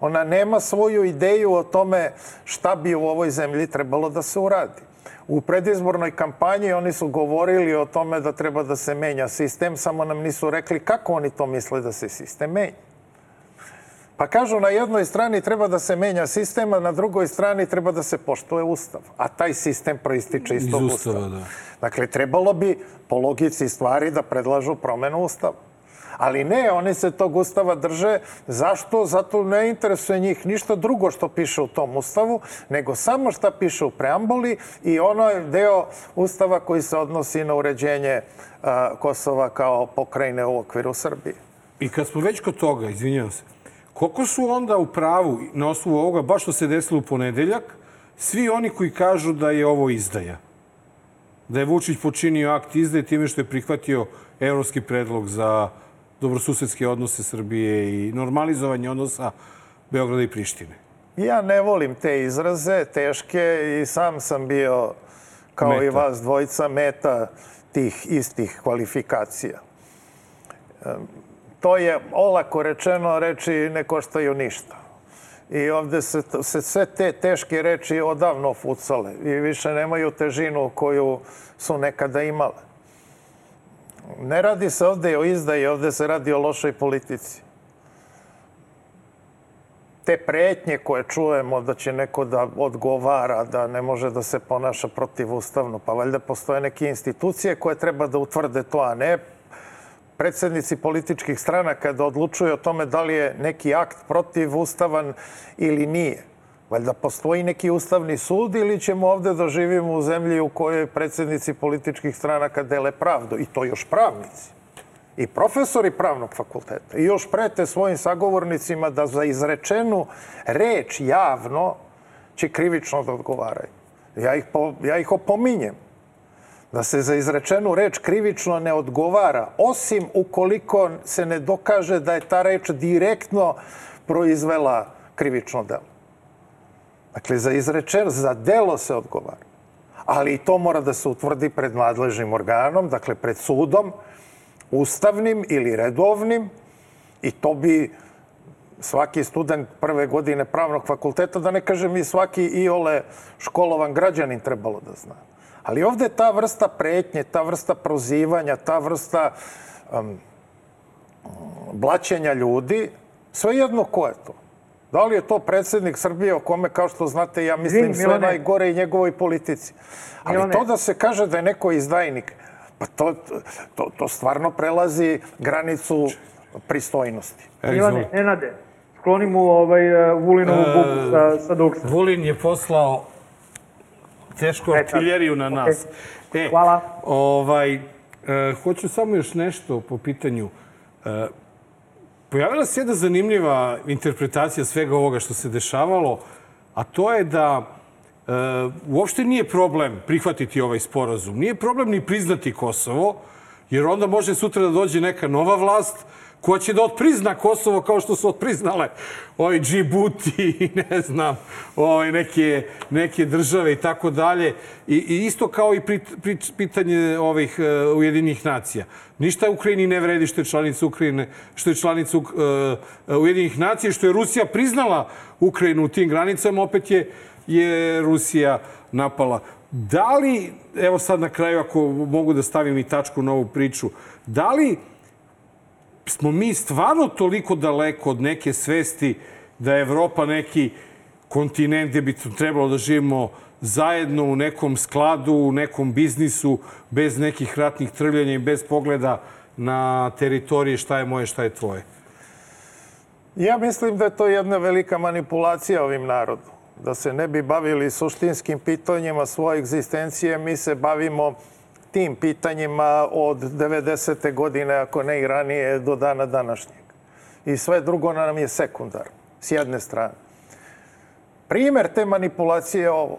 Ona nema svoju ideju o tome šta bi u ovoj zemlji trebalo da se uradi. U predizbornoj kampanji oni su govorili o tome da treba da se menja sistem, samo nam nisu rekli kako oni to misle da se sistem menja. Pa kažu na jednoj strani treba da se menja sistem, a na drugoj strani treba da se poštuje ustav. A taj sistem proističe iz tog ustava. Da. Dakle, trebalo bi po logici stvari da predlažu promenu ustava. Ali ne, oni se tog ustava drže. Zašto? Zato ne interesuje njih ništa drugo što piše u tom ustavu, nego samo šta piše u preambuli i ono je deo ustava koji se odnosi na uređenje a, Kosova kao pokrajine u okviru Srbije. I kad smo već kod toga, izvinjavam se, koliko su onda u pravu na osnovu ovoga, baš što se desilo u ponedeljak, svi oni koji kažu da je ovo izdaja? Da je Vučić počinio akt izdaje time što je prihvatio evropski predlog za dobrosusedske odnose Srbije i normalizovanje odnosa Beograda i Prištine? Ja ne volim te izraze, teške i sam sam bio, kao meta. i vas dvojica, meta tih istih kvalifikacija. To je olako rečeno, reči ne koštaju ništa. I ovde se, se sve te teške reči odavno fucale i više nemaju težinu koju su nekada imale. Ne radi se ovde o izdaji, ovde se radi o lošoj politici. Te pretnje koje čujemo da će neko da odgovara, da ne može da se ponaša protivustavno, pa valjda postoje neke institucije koje treba da utvrde to, a ne predsednici političkih stranaka da odlučuju o tome da li je neki akt protivustavan ili nije. Valjda postoji neki ustavni sud ili ćemo ovde da živimo u zemlji u kojoj predsednici političkih stranaka dele pravdu i to još pravnici i profesori pravnog fakulteta i još prete svojim sagovornicima da za izrečenu reč javno će krivično da odgovaraju. Ja ih, po, ja ih opominjem da se za izrečenu reč krivično ne odgovara, osim ukoliko se ne dokaže da je ta reč direktno proizvela krivično delo. Dakle, za izrečen, za delo se odgovara. Ali i to mora da se utvrdi pred nadležnim organom, dakle pred sudom, ustavnim ili redovnim, i to bi svaki student prve godine pravnog fakulteta, da ne kažem i svaki iole školovan građanin trebalo da zna. Ali ovde ta vrsta pretnje, ta vrsta prozivanja, ta vrsta um, blaćenja ljudi, svejedno ko je to. Da li je to predsednik Srbije o kome, kao što znate, ja mislim sve najgore i njegovoj politici. Ali Milane. to da se kaže da je neko izdajnik, pa to, to, to stvarno prelazi granicu pristojnosti. E, Milane, Nenade, skloni mu ovaj, uh, Vulinovu e, bubu sa, sa duksa. Vulin je poslao tešku artiljeriju na nas. Okay. E, Hvala. Ovaj, e, hoću samo još nešto po pitanju. E, pojavila se jedna zanimljiva interpretacija svega ovoga što se dešavalo, a to je da uopšte nije problem prihvatiti ovaj sporazum. Nije problem ni priznati Kosovo, jer onda može sutra da dođe neka nova vlast ko će da otprizna Kosovo kao što su otpriznale ovaj Džibuti, ne znam, ovaj neke, neke države i tako dalje. I, I isto kao i pri, pri, pitanje ovih uh, Ujedinjenih nacija. Ništa Ukrajini ne vredi što je članica Ukrajine, što je članica uh, Ujedinjenih nacija, što je Rusija priznala Ukrajinu u tim granicama, opet je, je Rusija napala. Da li, evo sad na kraju ako mogu da stavim i tačku na ovu priču, da li smo mi stvarno toliko daleko od neke svesti da je Evropa neki kontinent gde bi trebalo da živimo zajedno u nekom skladu, u nekom biznisu, bez nekih ratnih trvljanja i bez pogleda na teritorije šta je moje, šta je tvoje? Ja mislim da je to jedna velika manipulacija ovim narodom. Da se ne bi bavili suštinskim pitanjima svoje egzistencije, mi se bavimo tim pitanjima od 90. godine, ako ne i ranije, do dana današnjeg. I sve drugo nam je sekundar, s jedne strane. Primer te manipulacije je ovo.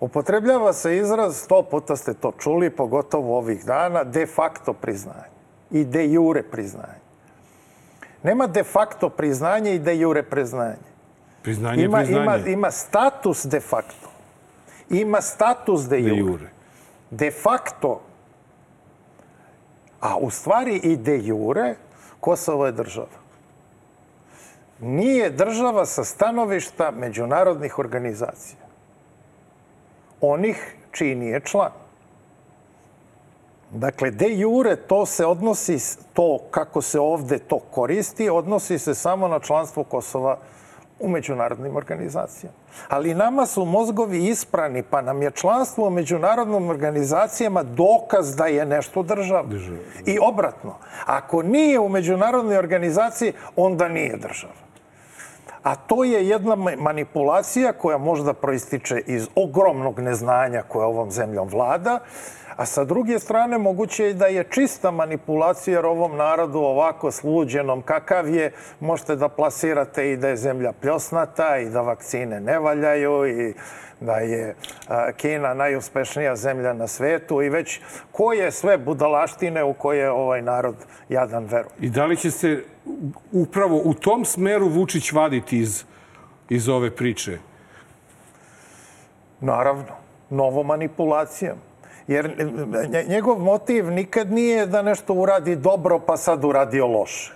Upotrebljava se izraz, sto puta ste to čuli, pogotovo ovih dana, de facto priznanje i de jure priznanje. Nema de facto priznanje i de jure priznanje. Priznanje ima, priznanje. Ima, ima status de facto. Ima status de jure. De jure de facto, a u stvari i de jure, Kosovo je država. Nije država sa stanovišta međunarodnih organizacija. Onih čiji nije član. Dakle, de jure to se odnosi, to kako se ovde to koristi, odnosi se samo na članstvo Kosova u međunarodnim organizacijama. Ali nama su mozgovi isprani, pa nam je članstvo u međunarodnim organizacijama dokaz da je nešto država. država. I obratno, ako nije u međunarodnoj organizaciji, onda nije država. A to je jedna manipulacija koja možda proističe iz ogromnog neznanja koja ovom zemljom vlada, A sa druge strane, moguće je da je čista manipulacija jer ovom narodu ovako sluđenom kakav je, možete da plasirate i da je zemlja pljosnata i da vakcine ne valjaju i da je Kina najuspešnija zemlja na svetu i već koje sve budalaštine u koje ovaj narod jadan veruje. I da li će se upravo u tom smeru Vučić vaditi iz, iz ove priče? Naravno. Novo manipulacijom. Jer njegov motiv nikad nije da nešto uradi dobro pa sad uradio loše.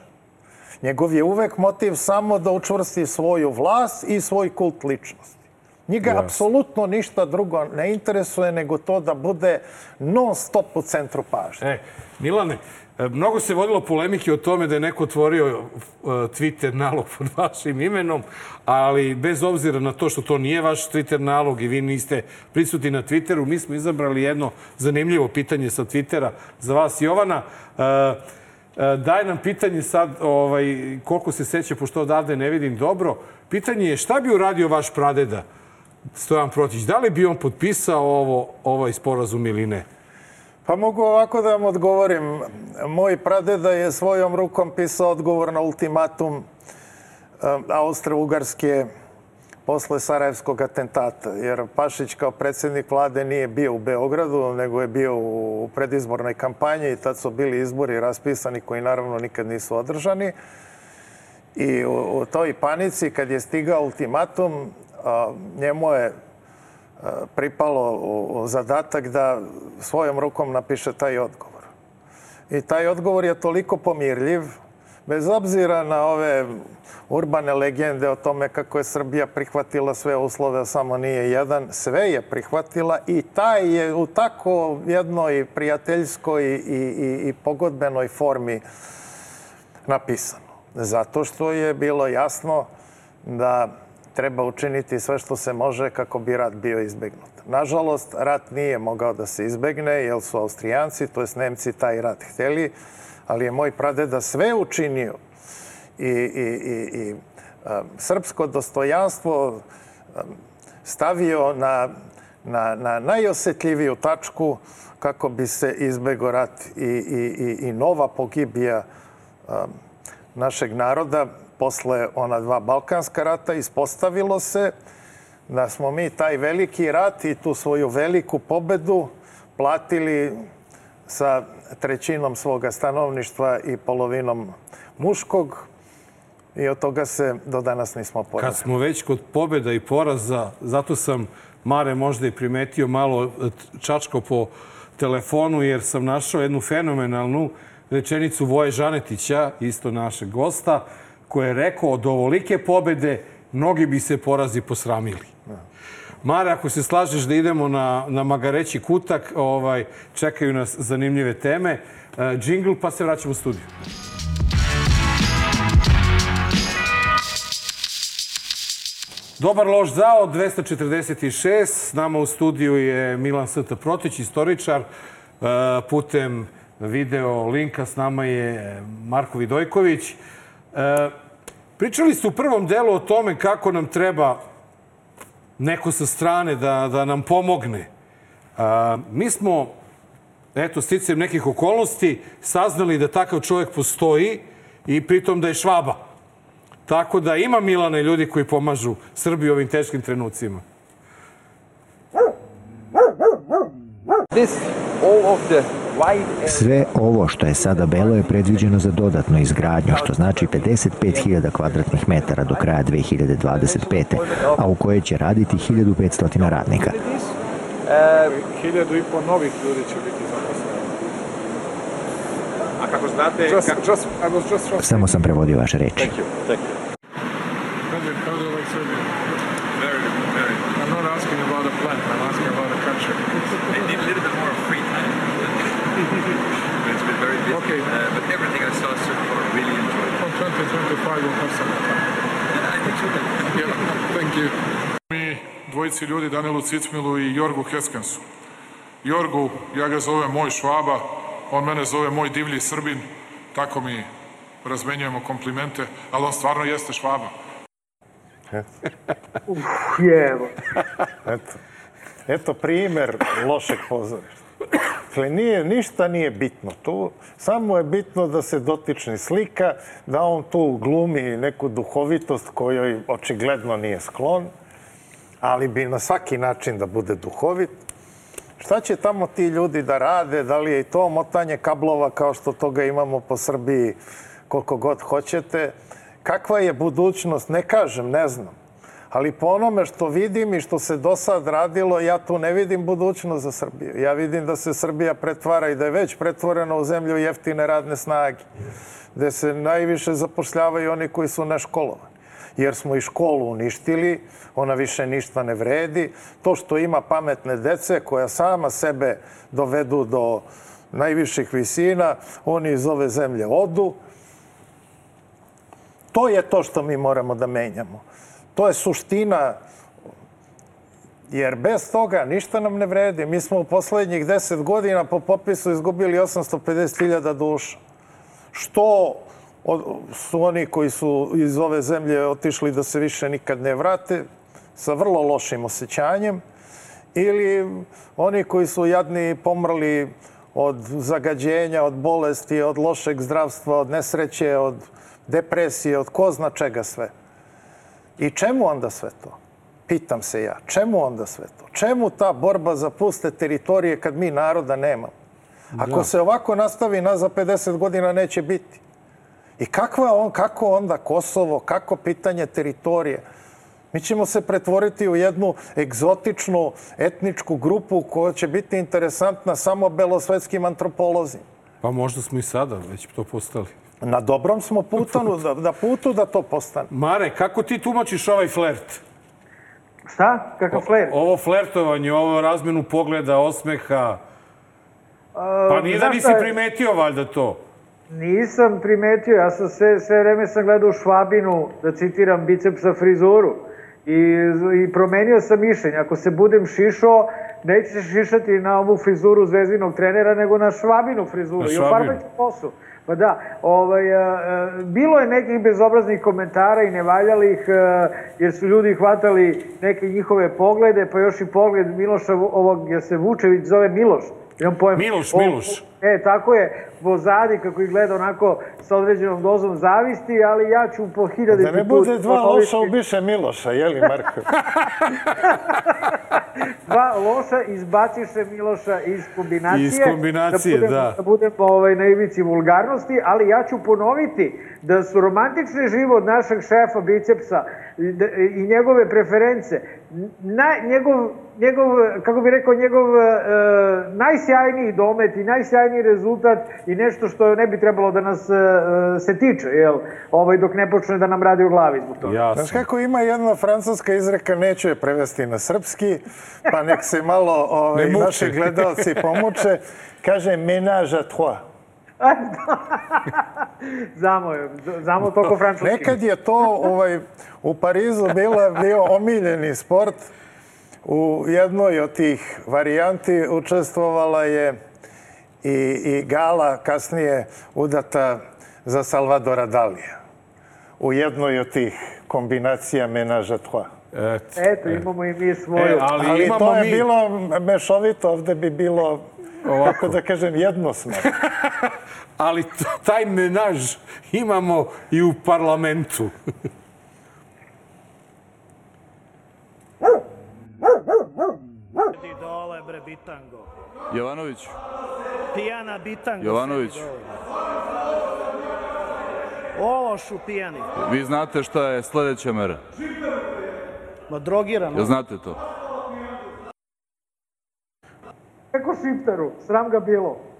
Njegov je uvek motiv samo da učvrsti svoju vlast i svoj kult ličnosti. Njega yes. apsolutno ništa drugo ne interesuje nego to da bude non stop u centru pažnje. E, Milane, E, mnogo se vodilo polemike o tome da je neko otvorio e, Twitter nalog pod vašim imenom, ali bez obzira na to što to nije vaš Twitter nalog i vi niste prisutni na Twitteru, mi smo izabrali jedno zanimljivo pitanje sa Twittera za vas, Jovana. E, daj nam pitanje sad, ovaj, koliko se seća, pošto odavde ne vidim dobro. Pitanje je šta bi uradio vaš pradeda Stojan Protić? Da li bi on potpisao ovo, ovaj sporazum ili ne? Pa mogu ovako da vam odgovorim. Moj pradeda je svojom rukom pisao odgovor na ultimatum eh, Austro-Ugarske posle Sarajevskog atentata, jer Pašić kao predsednik vlade nije bio u Beogradu, nego je bio u predizbornoj kampanji i tad su bili izbori raspisani koji naravno nikad nisu održani. I u, u toj panici kad je stigao ultimatum, njemu je pripalo u zadatak da svojom rukom napiše taj odgovor. I taj odgovor je toliko pomirljiv, bez obzira na ove urbane legende o tome kako je Srbija prihvatila sve uslove, samo nije jedan, sve je prihvatila i taj je u tako jednoj prijateljskoj i, i, i pogodbenoj formi napisano. Zato što je bilo jasno da treba učiniti sve što se može kako bi rat bio izbegnut. Nažalost, rat nije mogao da se izbegne, jer su Austrijanci, to jest Nemci, taj rat hteli, ali je moj pradeda sve učinio i, i, i, i a, srpsko dostojanstvo stavio na, na, na najosetljiviju tačku kako bi se izbego rat i, i, i, i nova pogibija a, našeg naroda posle ona dva Balkanska rata ispostavilo se da smo mi taj veliki rat i tu svoju veliku pobedu platili sa trećinom svoga stanovništva i polovinom muškog i od toga se do danas nismo porazili. Kad smo već kod pobjeda i poraza, zato sam Mare možda i primetio malo e, čačko po telefonu jer sam našao jednu fenomenalnu rečenicu Voje Žanetića, isto našeg gosta, koji je rekao od ovolike pobede mnogi bi se porazi posramili. Mare, ako se slažeš da idemo na, na Magareći kutak, ovaj, čekaju nas zanimljive teme. E, džingl, pa se vraćamo u studiju. Dobar loš zao, 246. S nama u studiju je Milan St. Protić, istoričar. E, putem video linka s nama je Marko Vidojković. E, pričali ste u prvom delu o tome kako nam treba neko sa strane da, da nam pomogne. A, mi smo, eto, sticajem nekih okolnosti, saznali da takav čovjek postoji i pritom da je švaba. Tako da ima Milane ljudi koji pomažu Srbiji u ovim teškim trenucima. This, all of the Sve ovo što je sada belo je predviđeno za dodatnu izgradnju, što znači 55.000 kvadratnih metara do kraja 2025. a u kojoj će raditi 1500 radnika. Hiljadu i po novih ljudi će biti zaposleni. A kako znate... Just, kako... just, just Samo sam prevodio vaše reči. Thank you, thank you. How do you like Serbia? Very, very. I'm not asking about a plant, I'm asking about a country. They need a little bit more free time. it's been very busy. Okay. Uh, but everything I saw so far, really enjoyed. From 2025 we'll have some time. Yeah, I think so. yeah, thank you. Mi dvojici ljudi, Danielu Cicmilu i Jorgu Heskensu. Jorgu, ja ga zovem moj švaba, on mene zove moj divlji srbin, tako mi razmenjujemo komplimente, ali on stvarno jeste švaba. Uf, jevo. Eto. Eto primer lošeg pozorišta. Dakle, nije, ništa nije bitno tu. Samo je bitno da se dotični slika, da on tu glumi neku duhovitost kojoj očigledno nije sklon, ali bi na svaki način da bude duhovit. Šta će tamo ti ljudi da rade? Da li je i to motanje kablova kao što toga imamo po Srbiji koliko god hoćete? Kakva je budućnost? Ne kažem, ne znam. Ali po onome što vidim i što se do sad radilo, ja tu ne vidim budućnost za Srbiju. Ja vidim da se Srbija pretvara i da je već pretvorena u zemlju jeftine radne snage, gde se najviše zapošljavaju oni koji su neškolovani. Jer smo i školu uništili, ona više ništa ne vredi. To što ima pametne dece koja sama sebe dovedu do najviših visina, oni iz ove zemlje odu. To je to što mi moramo da menjamo. To je suština, jer bez toga ništa nam ne vredi. Mi smo u poslednjih deset godina po popisu izgubili 850.000 duša. Što su oni koji su iz ove zemlje otišli da se više nikad ne vrate, sa vrlo lošim osjećanjem, ili oni koji su jadni pomrli od zagađenja, od bolesti, od lošeg zdravstva, od nesreće, od depresije, od ko zna čega sve. I čemu onda sve to? Pitam se ja. Čemu onda sve to? Čemu ta borba za puste teritorije kad mi naroda nemamo? Ako Da. se ovako nastavi, nas za 50 godina neće biti. I kakva on, kako onda Kosovo, kako pitanje teritorije? Mi ćemo se pretvoriti u jednu egzotičnu etničku grupu koja će biti interesantna samo belosvetskim antropolozima. Pa možda smo i sada već to postali. Na dobrom smo putu da, da putu da to postane. Mare, kako ti tumačiš ovaj flert? Šta? Kakav fler? Ovo flertovanje, ovo razmenu pogleda, osmeha. Pa nije da nisi šta primetio valjda to. Nisam primetio, ja sam sve, sve vreme sam gledao Švabinu, da citiram bicepsa frizuru. I, I promenio sam mišljenje. Ako se budem šišao, neće se šišati na ovu frizuru zvezdinog trenera, nego na Švabinu frizuru. Na I Švabinu. ofarbaću kosu. Pa da, ovaj, a, a, bilo je nekih bezobraznih komentara i nevaljalih, a, jer su ljudi hvatali neke njihove poglede, pa još i pogled Miloša, ovog, jer se Vučević zove Miloš, Imam pojem. Miloš, O- Miloš. E, tako je, pozadi kako ih gleda onako sa određenom dozom zavisti, ali ja ću po hiljade... Da ne bude dva loša ubiše Miloša, jeli Marko? Dva loša izbaciše Miloša iz kombinacije. Iz kombinacije, budem, da. Da budem ovaj, na ivici vulgarnosti, ali ja ću ponoviti da su romantični život našeg šefa Bicepsa i, da- i njegove preference, na, njegov, njegov, kako bi rekao, njegov e, najsjajniji domet i najsjajniji rezultat i nešto što ne bi trebalo da nas e, se tiče, jel? Ovaj, dok ne počne da nam radi u glavi zbog toga. Znaš kako ima jedna francuska izreka, neću je prevesti na srpski, pa nek se malo ovaj, Ne naši gledalci pomuče. Kaže, ménage à trois. Znamo je, znamo toliko francuski. Nekad je to ovaj, u Parizu bila, bio omiljeni sport. U jednoj od tih varijanti učestvovala je i, i Gala, kasnije udata za Salvadora Dalija. U jednoj od tih kombinacija menaža trois. Eto, imamo i mi svoju. E, ali Ali imamo to je mi- bilo mešovito, ovde bi bilo, kako da kažem, jednosmerno. Ali taj menaž imamo i u parlamentu. Dole bre bitango. Jovanović, Pijana bitango. Jovanović. Ološu pijani. vi znate šta je sledeća mera? Ma drogirano. Jel znate to? Preko šiptaru, sram ga bilo.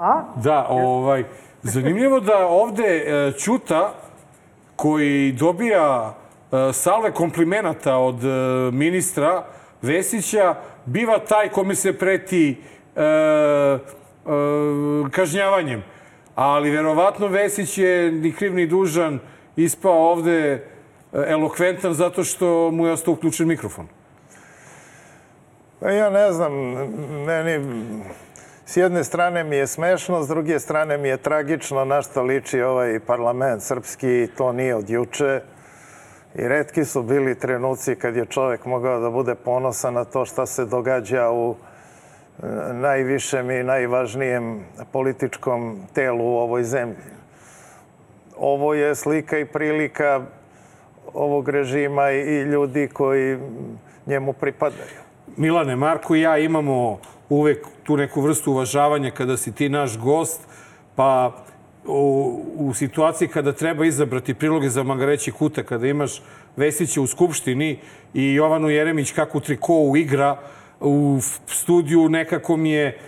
A? Da, ovaj, zanimljivo da ovde e, Ćuta, koji dobija e, salve komplimenata od e, ministra Vesića, biva taj kome se preti e, e, kažnjavanjem. Ali verovatno Vesić je ni kriv ni dužan ispao ovde elokventan zato što mu je ostao uključen mikrofon. Pa ja ne znam, meni s jedne strane mi je smešno, s druge strane mi je tragično na što liči ovaj parlament srpski, to nije od juče. I redki su bili trenuci kad je čovek mogao da bude ponosan na to šta se događa u e, najvišem i najvažnijem političkom telu u ovoj zemlji. Ovo je slika i prilika ovog režima i ljudi koji njemu pripadaju. Milane, Marko i ja imamo uvek tu neku vrstu uvažavanja kada si ti naš gost, pa u, u situaciji kada treba izabrati priloge za Magareći kuta, kada imaš Vesića u Skupštini i Jovanu Jeremić kako u trikovu igra u studiju, nekako mi je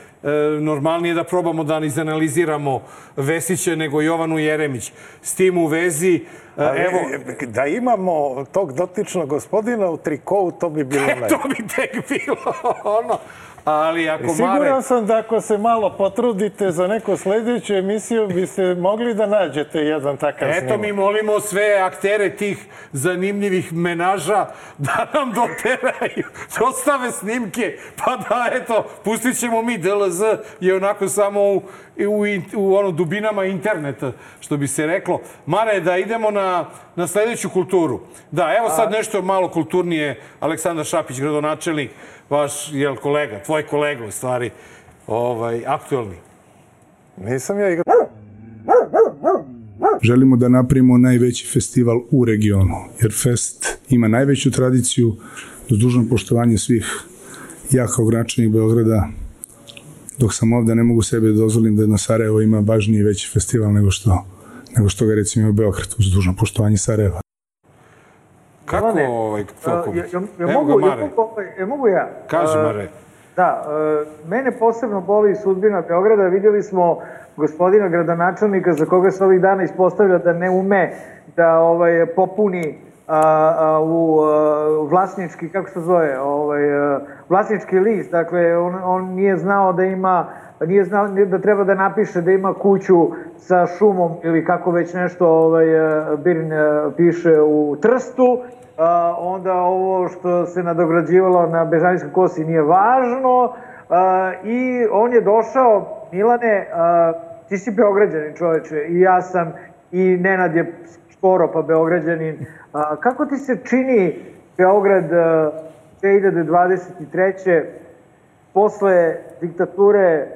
normalnije da probamo da izanaliziramo Vesića nego Jovanu Jeremić. S tim u vezi, e, Ali, evo, Da imamo tog dotičnog gospodina u trikovu, to bi bilo najbolje. to bi tek bilo ono. Ali ako Mare... Siguran sam da ako se malo potrudite za neku sledeću emisiju, biste mogli da nađete jedan takav Eto, snimak. mi molimo sve aktere tih zanimljivih menaža da nam doteraju, dostave snimke, pa da, eto, pustit ćemo mi DLZ je onako samo u, u, u ono, dubinama interneta, što bi se reklo. Mare, da idemo na, na sledeću kulturu. Da, evo sad nešto malo kulturnije. Aleksandar Šapić, gradonačelnik, vaš, jel, kolega, tvoj kolega, u stvari, ovaj, aktuelni. Nisam ja igrao. Želimo da napravimo najveći festival u regionu, jer Fest ima najveću tradiciju, uz dužno poštovanje svih. Ja kao gračanik Beograda, dok sam ovde, ne mogu sebe da dozvolim da jedno Sarajevo ima važniji i veći festival nego što, nego što ga recimo ima u Beogradu, uz dužno poštovanje Sarajeva. Kako, Ivane, ovaj, a, ja, ja, ja, Evo mogu, ga, ja, Mare. mogu, ovaj, ja mogu ja? Kaži, Mare. Da, e, mene posebno boli sudbina Beograda. Vidjeli smo gospodina gradonačelnika za koga se ovih dana ispostavlja da ne ume da ovaj, popuni a, a, u a, vlasnički, kako se zove, ovaj, a, vlasnički list. Dakle, on, on nije znao da ima nije znao da treba da napiše da ima kuću sa šumom ili kako već nešto ovaj, Birin piše u Trstu, a, onda ovo što se nadograđivalo na Bežanijskoj kosi nije važno a, i on je došao, Milane, a, ti si Beograđanin čoveče i ja sam i Nenad je skoro pa Beograđanin. A, kako ti se čini Beograd a, 2023. posle diktature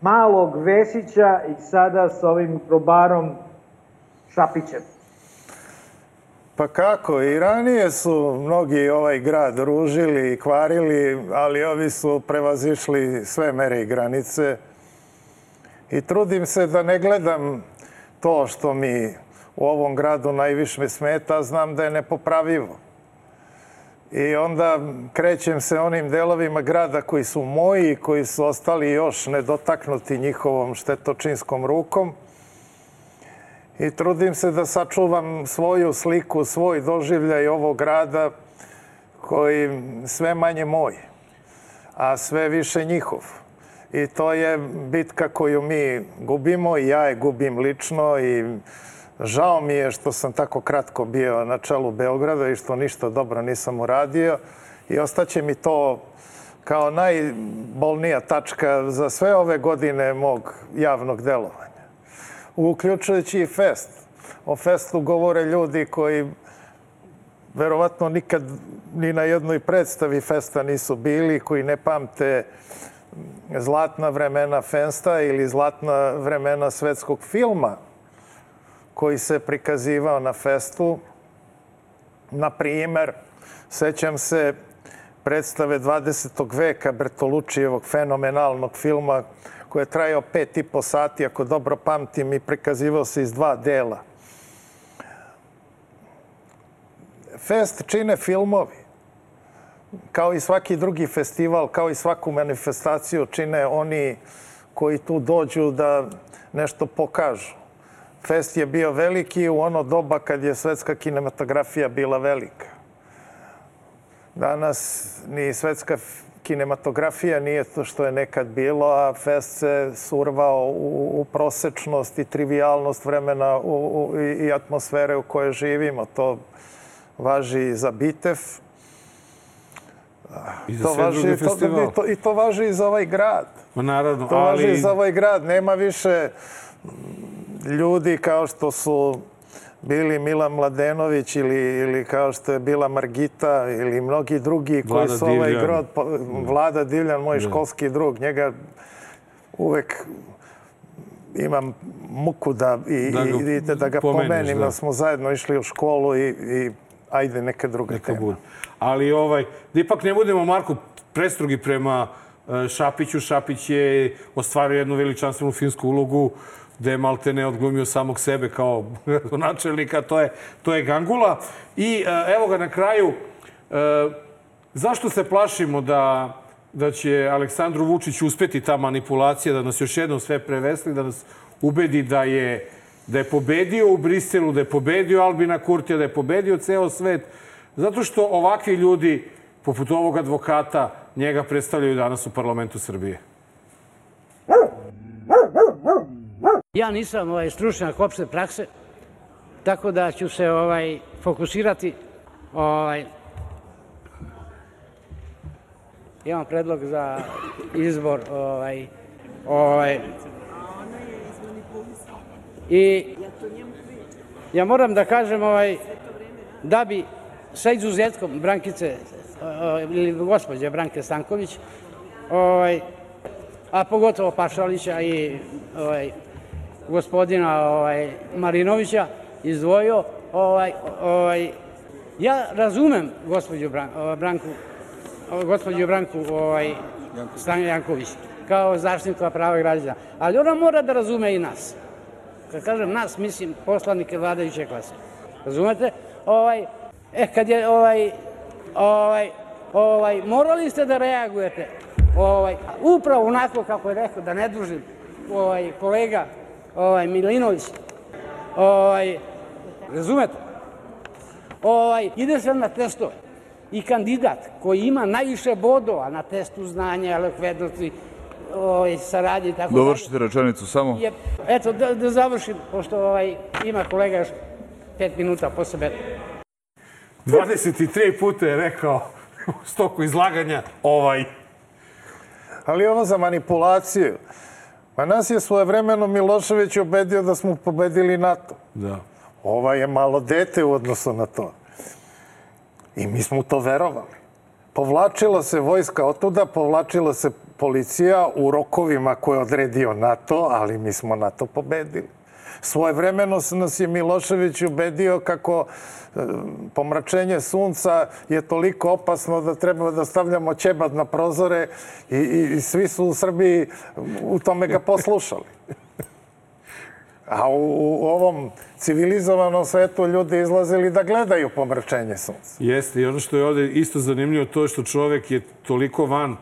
malog Vesića i sada s ovim probarom Šapićem. Pa kako, i ranije su mnogi ovaj grad ružili i kvarili, ali ovi su prevazišli sve mere i granice. I trudim se da ne gledam to što mi u ovom gradu najviše smeta, znam da je nepopravivo. I onda krećem se onim delovima grada koji su moji, koji su ostali još nedotaknuti njihovom štetočinskom rukom. I trudim se da sačuvam svoju sliku, svoj doživljaj ovog grada koji sve manje moj, a sve više njihov. I to je bitka koju mi gubimo i ja je gubim lično i žao mi je što sam tako kratko bio na čelu Beograda i što ništa dobro nisam uradio i ostaće mi to kao najbolnija tačka za sve ove godine mog javnog delovanja. Uključujući i fest. O festu govore ljudi koji verovatno nikad ni na jednoj predstavi festa nisu bili, koji ne pamte zlatna vremena Festa ili zlatna vremena svetskog filma koji se prikazivao na festu. Na primer, sećam se predstave 20. veka Bertolučijevog fenomenalnog filma koji je trajao pet i po sati, ako dobro pamtim, i prikazivao se iz dva dela. Fest čine filmovi kao i svaki drugi festival, kao i svaku manifestaciju čine oni koji tu dođu da nešto pokažu. Fest je bio veliki u ono doba kad je svetska kinematografija bila velika. Danas ni svetska kinematografija nije to što je nekad bilo, a fest se survao u, u prosečnost i trivialnost vremena u, u, i atmosfere u kojoj živimo. To važi i za Bitev, I za to sve važi, druge to, festivale. i, to, I to važi i za ovaj grad. Ma naravno, To važi ali... i za ovaj grad. Nema više ljudi kao što su bili Milan Mladenović ili, ili kao što je bila Margita ili mnogi drugi koji Vlada su ovaj Divljan. grad, po- Vlada Divljan, moj Da. školski drug, njega uvek imam muku da, i, Da ga i, da ga pomeneš, pomenim, da. da smo zajedno išli u školu i, i ajde neka druga Neka tema. bude. Ali ovaj, da ipak ne budemo, Marko, prestrogi prema e, Šapiću. Šapić je ostvario jednu veličanstvenu filmsku ulogu gde je malte ne odglumio samog sebe kao načelnika, to je, to je Gangula. I e, evo ga na kraju, e, zašto se plašimo da, da će Aleksandru Vučiću uspeti ta manipulacija, da nas još jednom sve prevesli, da nas ubedi da je da je pobedio u Briselu, da je pobedio Albina Kurtija, da je pobedio ceo svet, zato što ovakvi ljudi, poput ovog advokata, njega predstavljaju danas u parlamentu Srbije. Ja nisam ovaj, stručnjak opšte prakse, tako da ću se ovaj fokusirati ovaj imam predlog za izbor ovaj ovaj i ja moram da kažem ovaj da bi sa izuzetkom Brankice ovaj, ili gospođe Branke Stanković ovaj a pogotovo Pašalića i ovaj gospodina ovaj Marinovića izdvojio ovaj ovaj ja razumem gospođu Bran, ovaj, Branku gospođu Branku ovaj Stan Janković kao zaštitnika prava građana, ali ona mora da razume i nas. Kad kažem nas, mislim poslanike vladajuće klase. Razumete? Ovaj, e, kad je ovaj, ovaj, ovaj, morali ste da reagujete ovaj, upravo onako kako je rekao, da ne dužim ovaj, kolega ovaj, Milinović. Ovaj, razumete? Ovaj, ide se na testove i kandidat koji ima najviše bodova na testu znanja, elokvednosti, ovaj, saradnje i tako dalje, Dovršite rečenicu samo. je, eto, da, da završim, pošto ovaj, ima kolega još pet minuta po sebe. 23 puta je rekao u stoku izlaganja ovaj. Ali ovo za manipulaciju. Pa nas je svojevremeno Milošević ubedio da smo pobedili NATO. Da. Ova je malo dete u odnosu na to. I mi smo to verovali. Povlačila se vojska otuda, povlačila se policija u rokovima koje je odredio NATO, ali mi smo NATO pobedili. Svoje vremeno nas je Milošević ubedio kako e, pomračenje sunca je toliko opasno da treba da stavljamo ćebad na prozore i, i, i svi su u Srbiji u tome ga poslušali. A u, u ovom civilizovanom svetu ljudi izlazili da gledaju pomračenje sunca. Jeste, i ono što je ovde isto zanimljivo, to je što čovek je toliko van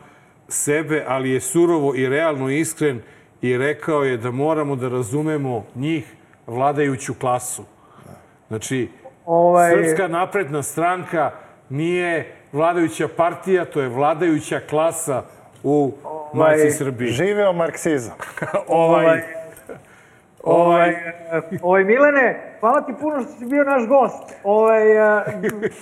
sebe, ali je surovo i realno iskren i rekao je da moramo da razumemo njih, vladajuću klasu. Znači, Ovaj- Srpska napredna stranka nije vladajuća partija, to je vladajuća klasa u majci Srbiji. Živeo marksizam. ovaj, Ovaj, ovaj, Milene, hvala ti puno što si bio naš gost. Ovaj, eh,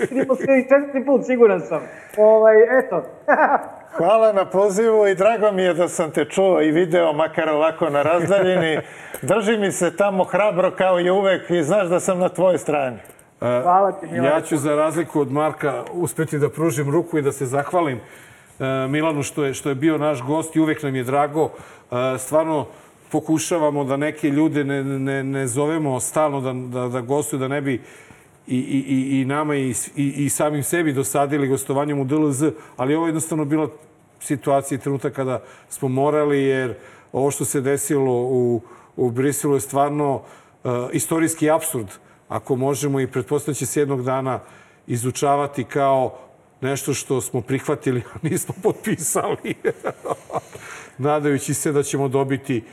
vidimo se i četvrti put, siguran sam. Ovaj, eto. Hvala na pozivu i drago mi je da sam te čuo i video, makar ovako na razdaljini. Drži mi se tamo hrabro kao i uvek i znaš da sam na tvojoj strani. Hvala ti, Milane. Ja ću za razliku od Marka uspeti da pružim ruku i da se zahvalim e, Milanu što je, što je bio naš gost i uvek nam je drago. E, Stvarno pokušavamo da neke ljude ne, ne, ne zovemo stalno da, da, da gostuju, da ne bi i, i, i, i nama i, i, i samim sebi dosadili gostovanjem u DLZ, ali ovo je jednostavno bila situacija i trenutak kada smo morali, jer ovo što se desilo u, u Briselu je stvarno uh, istorijski absurd. Ako možemo i pretpostavljamo će se jednog dana izučavati kao nešto što smo prihvatili, a nismo potpisali. Nadajući se da ćemo dobiti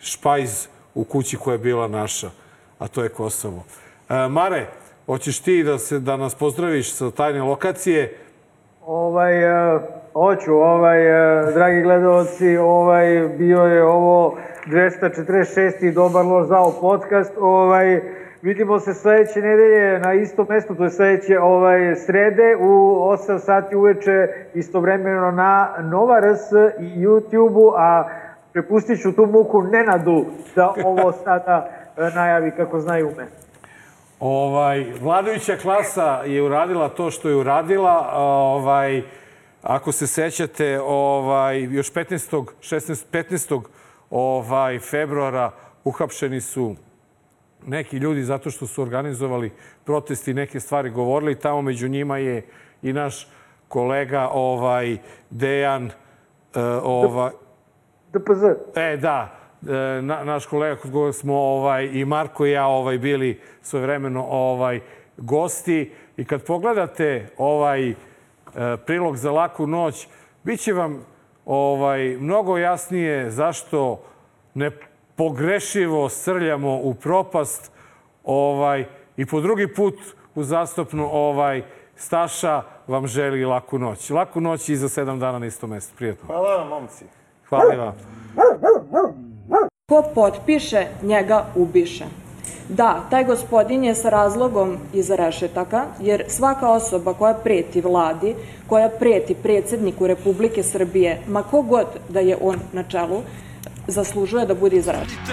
špajz u kući koja je bila naša, a to je Kosovo. E, Mare, hoćeš ti da, se, da nas pozdraviš sa tajne lokacije? Ovaj, eh, hoću, ovaj, eh, dragi gledalci, ovaj, bio je ovo 246. Dobar loš zao podcast. Ovaj, vidimo se sledeće nedelje na istom mestu, to je sledeće ovaj, srede u 8 sati uveče, istovremeno na Nova RS i YouTube-u, a prepustit ću tu muku Nenadu da ovo sada eh, najavi kako znaju ume. Ovaj, vladajuća klasa je uradila to što je uradila. Ovaj, ako se sećate, ovaj, još 15. 16. 15. Ovaj, februara uhapšeni su neki ljudi zato što su organizovali protesti i neke stvari govorili. Tamo među njima je i naš kolega ovaj, Dejan uh, ovaj, DPZ. E, da. E, na, naš kolega kod koga smo ovaj, i Marko i ja ovaj, bili svojevremeno ovaj, gosti. I kad pogledate ovaj e, prilog za laku noć, bit će vam ovaj, mnogo jasnije zašto ne pogrešivo srljamo u propast ovaj, i po drugi put uzastopno ovaj, Staša vam želi laku noć. Laku noć i za sedam dana na isto mesto. Prijetno. Hvala vam, momci. Hvala vam. Ko potpiše, njega ubiše. Da, taj gospodin je sa razlogom iza rešetaka, jer svaka osoba koja preti vladi, koja preti predsedniku Republike Srbije, ma kogod da je on na čelu, zaslužuje da bude iza rešetaka.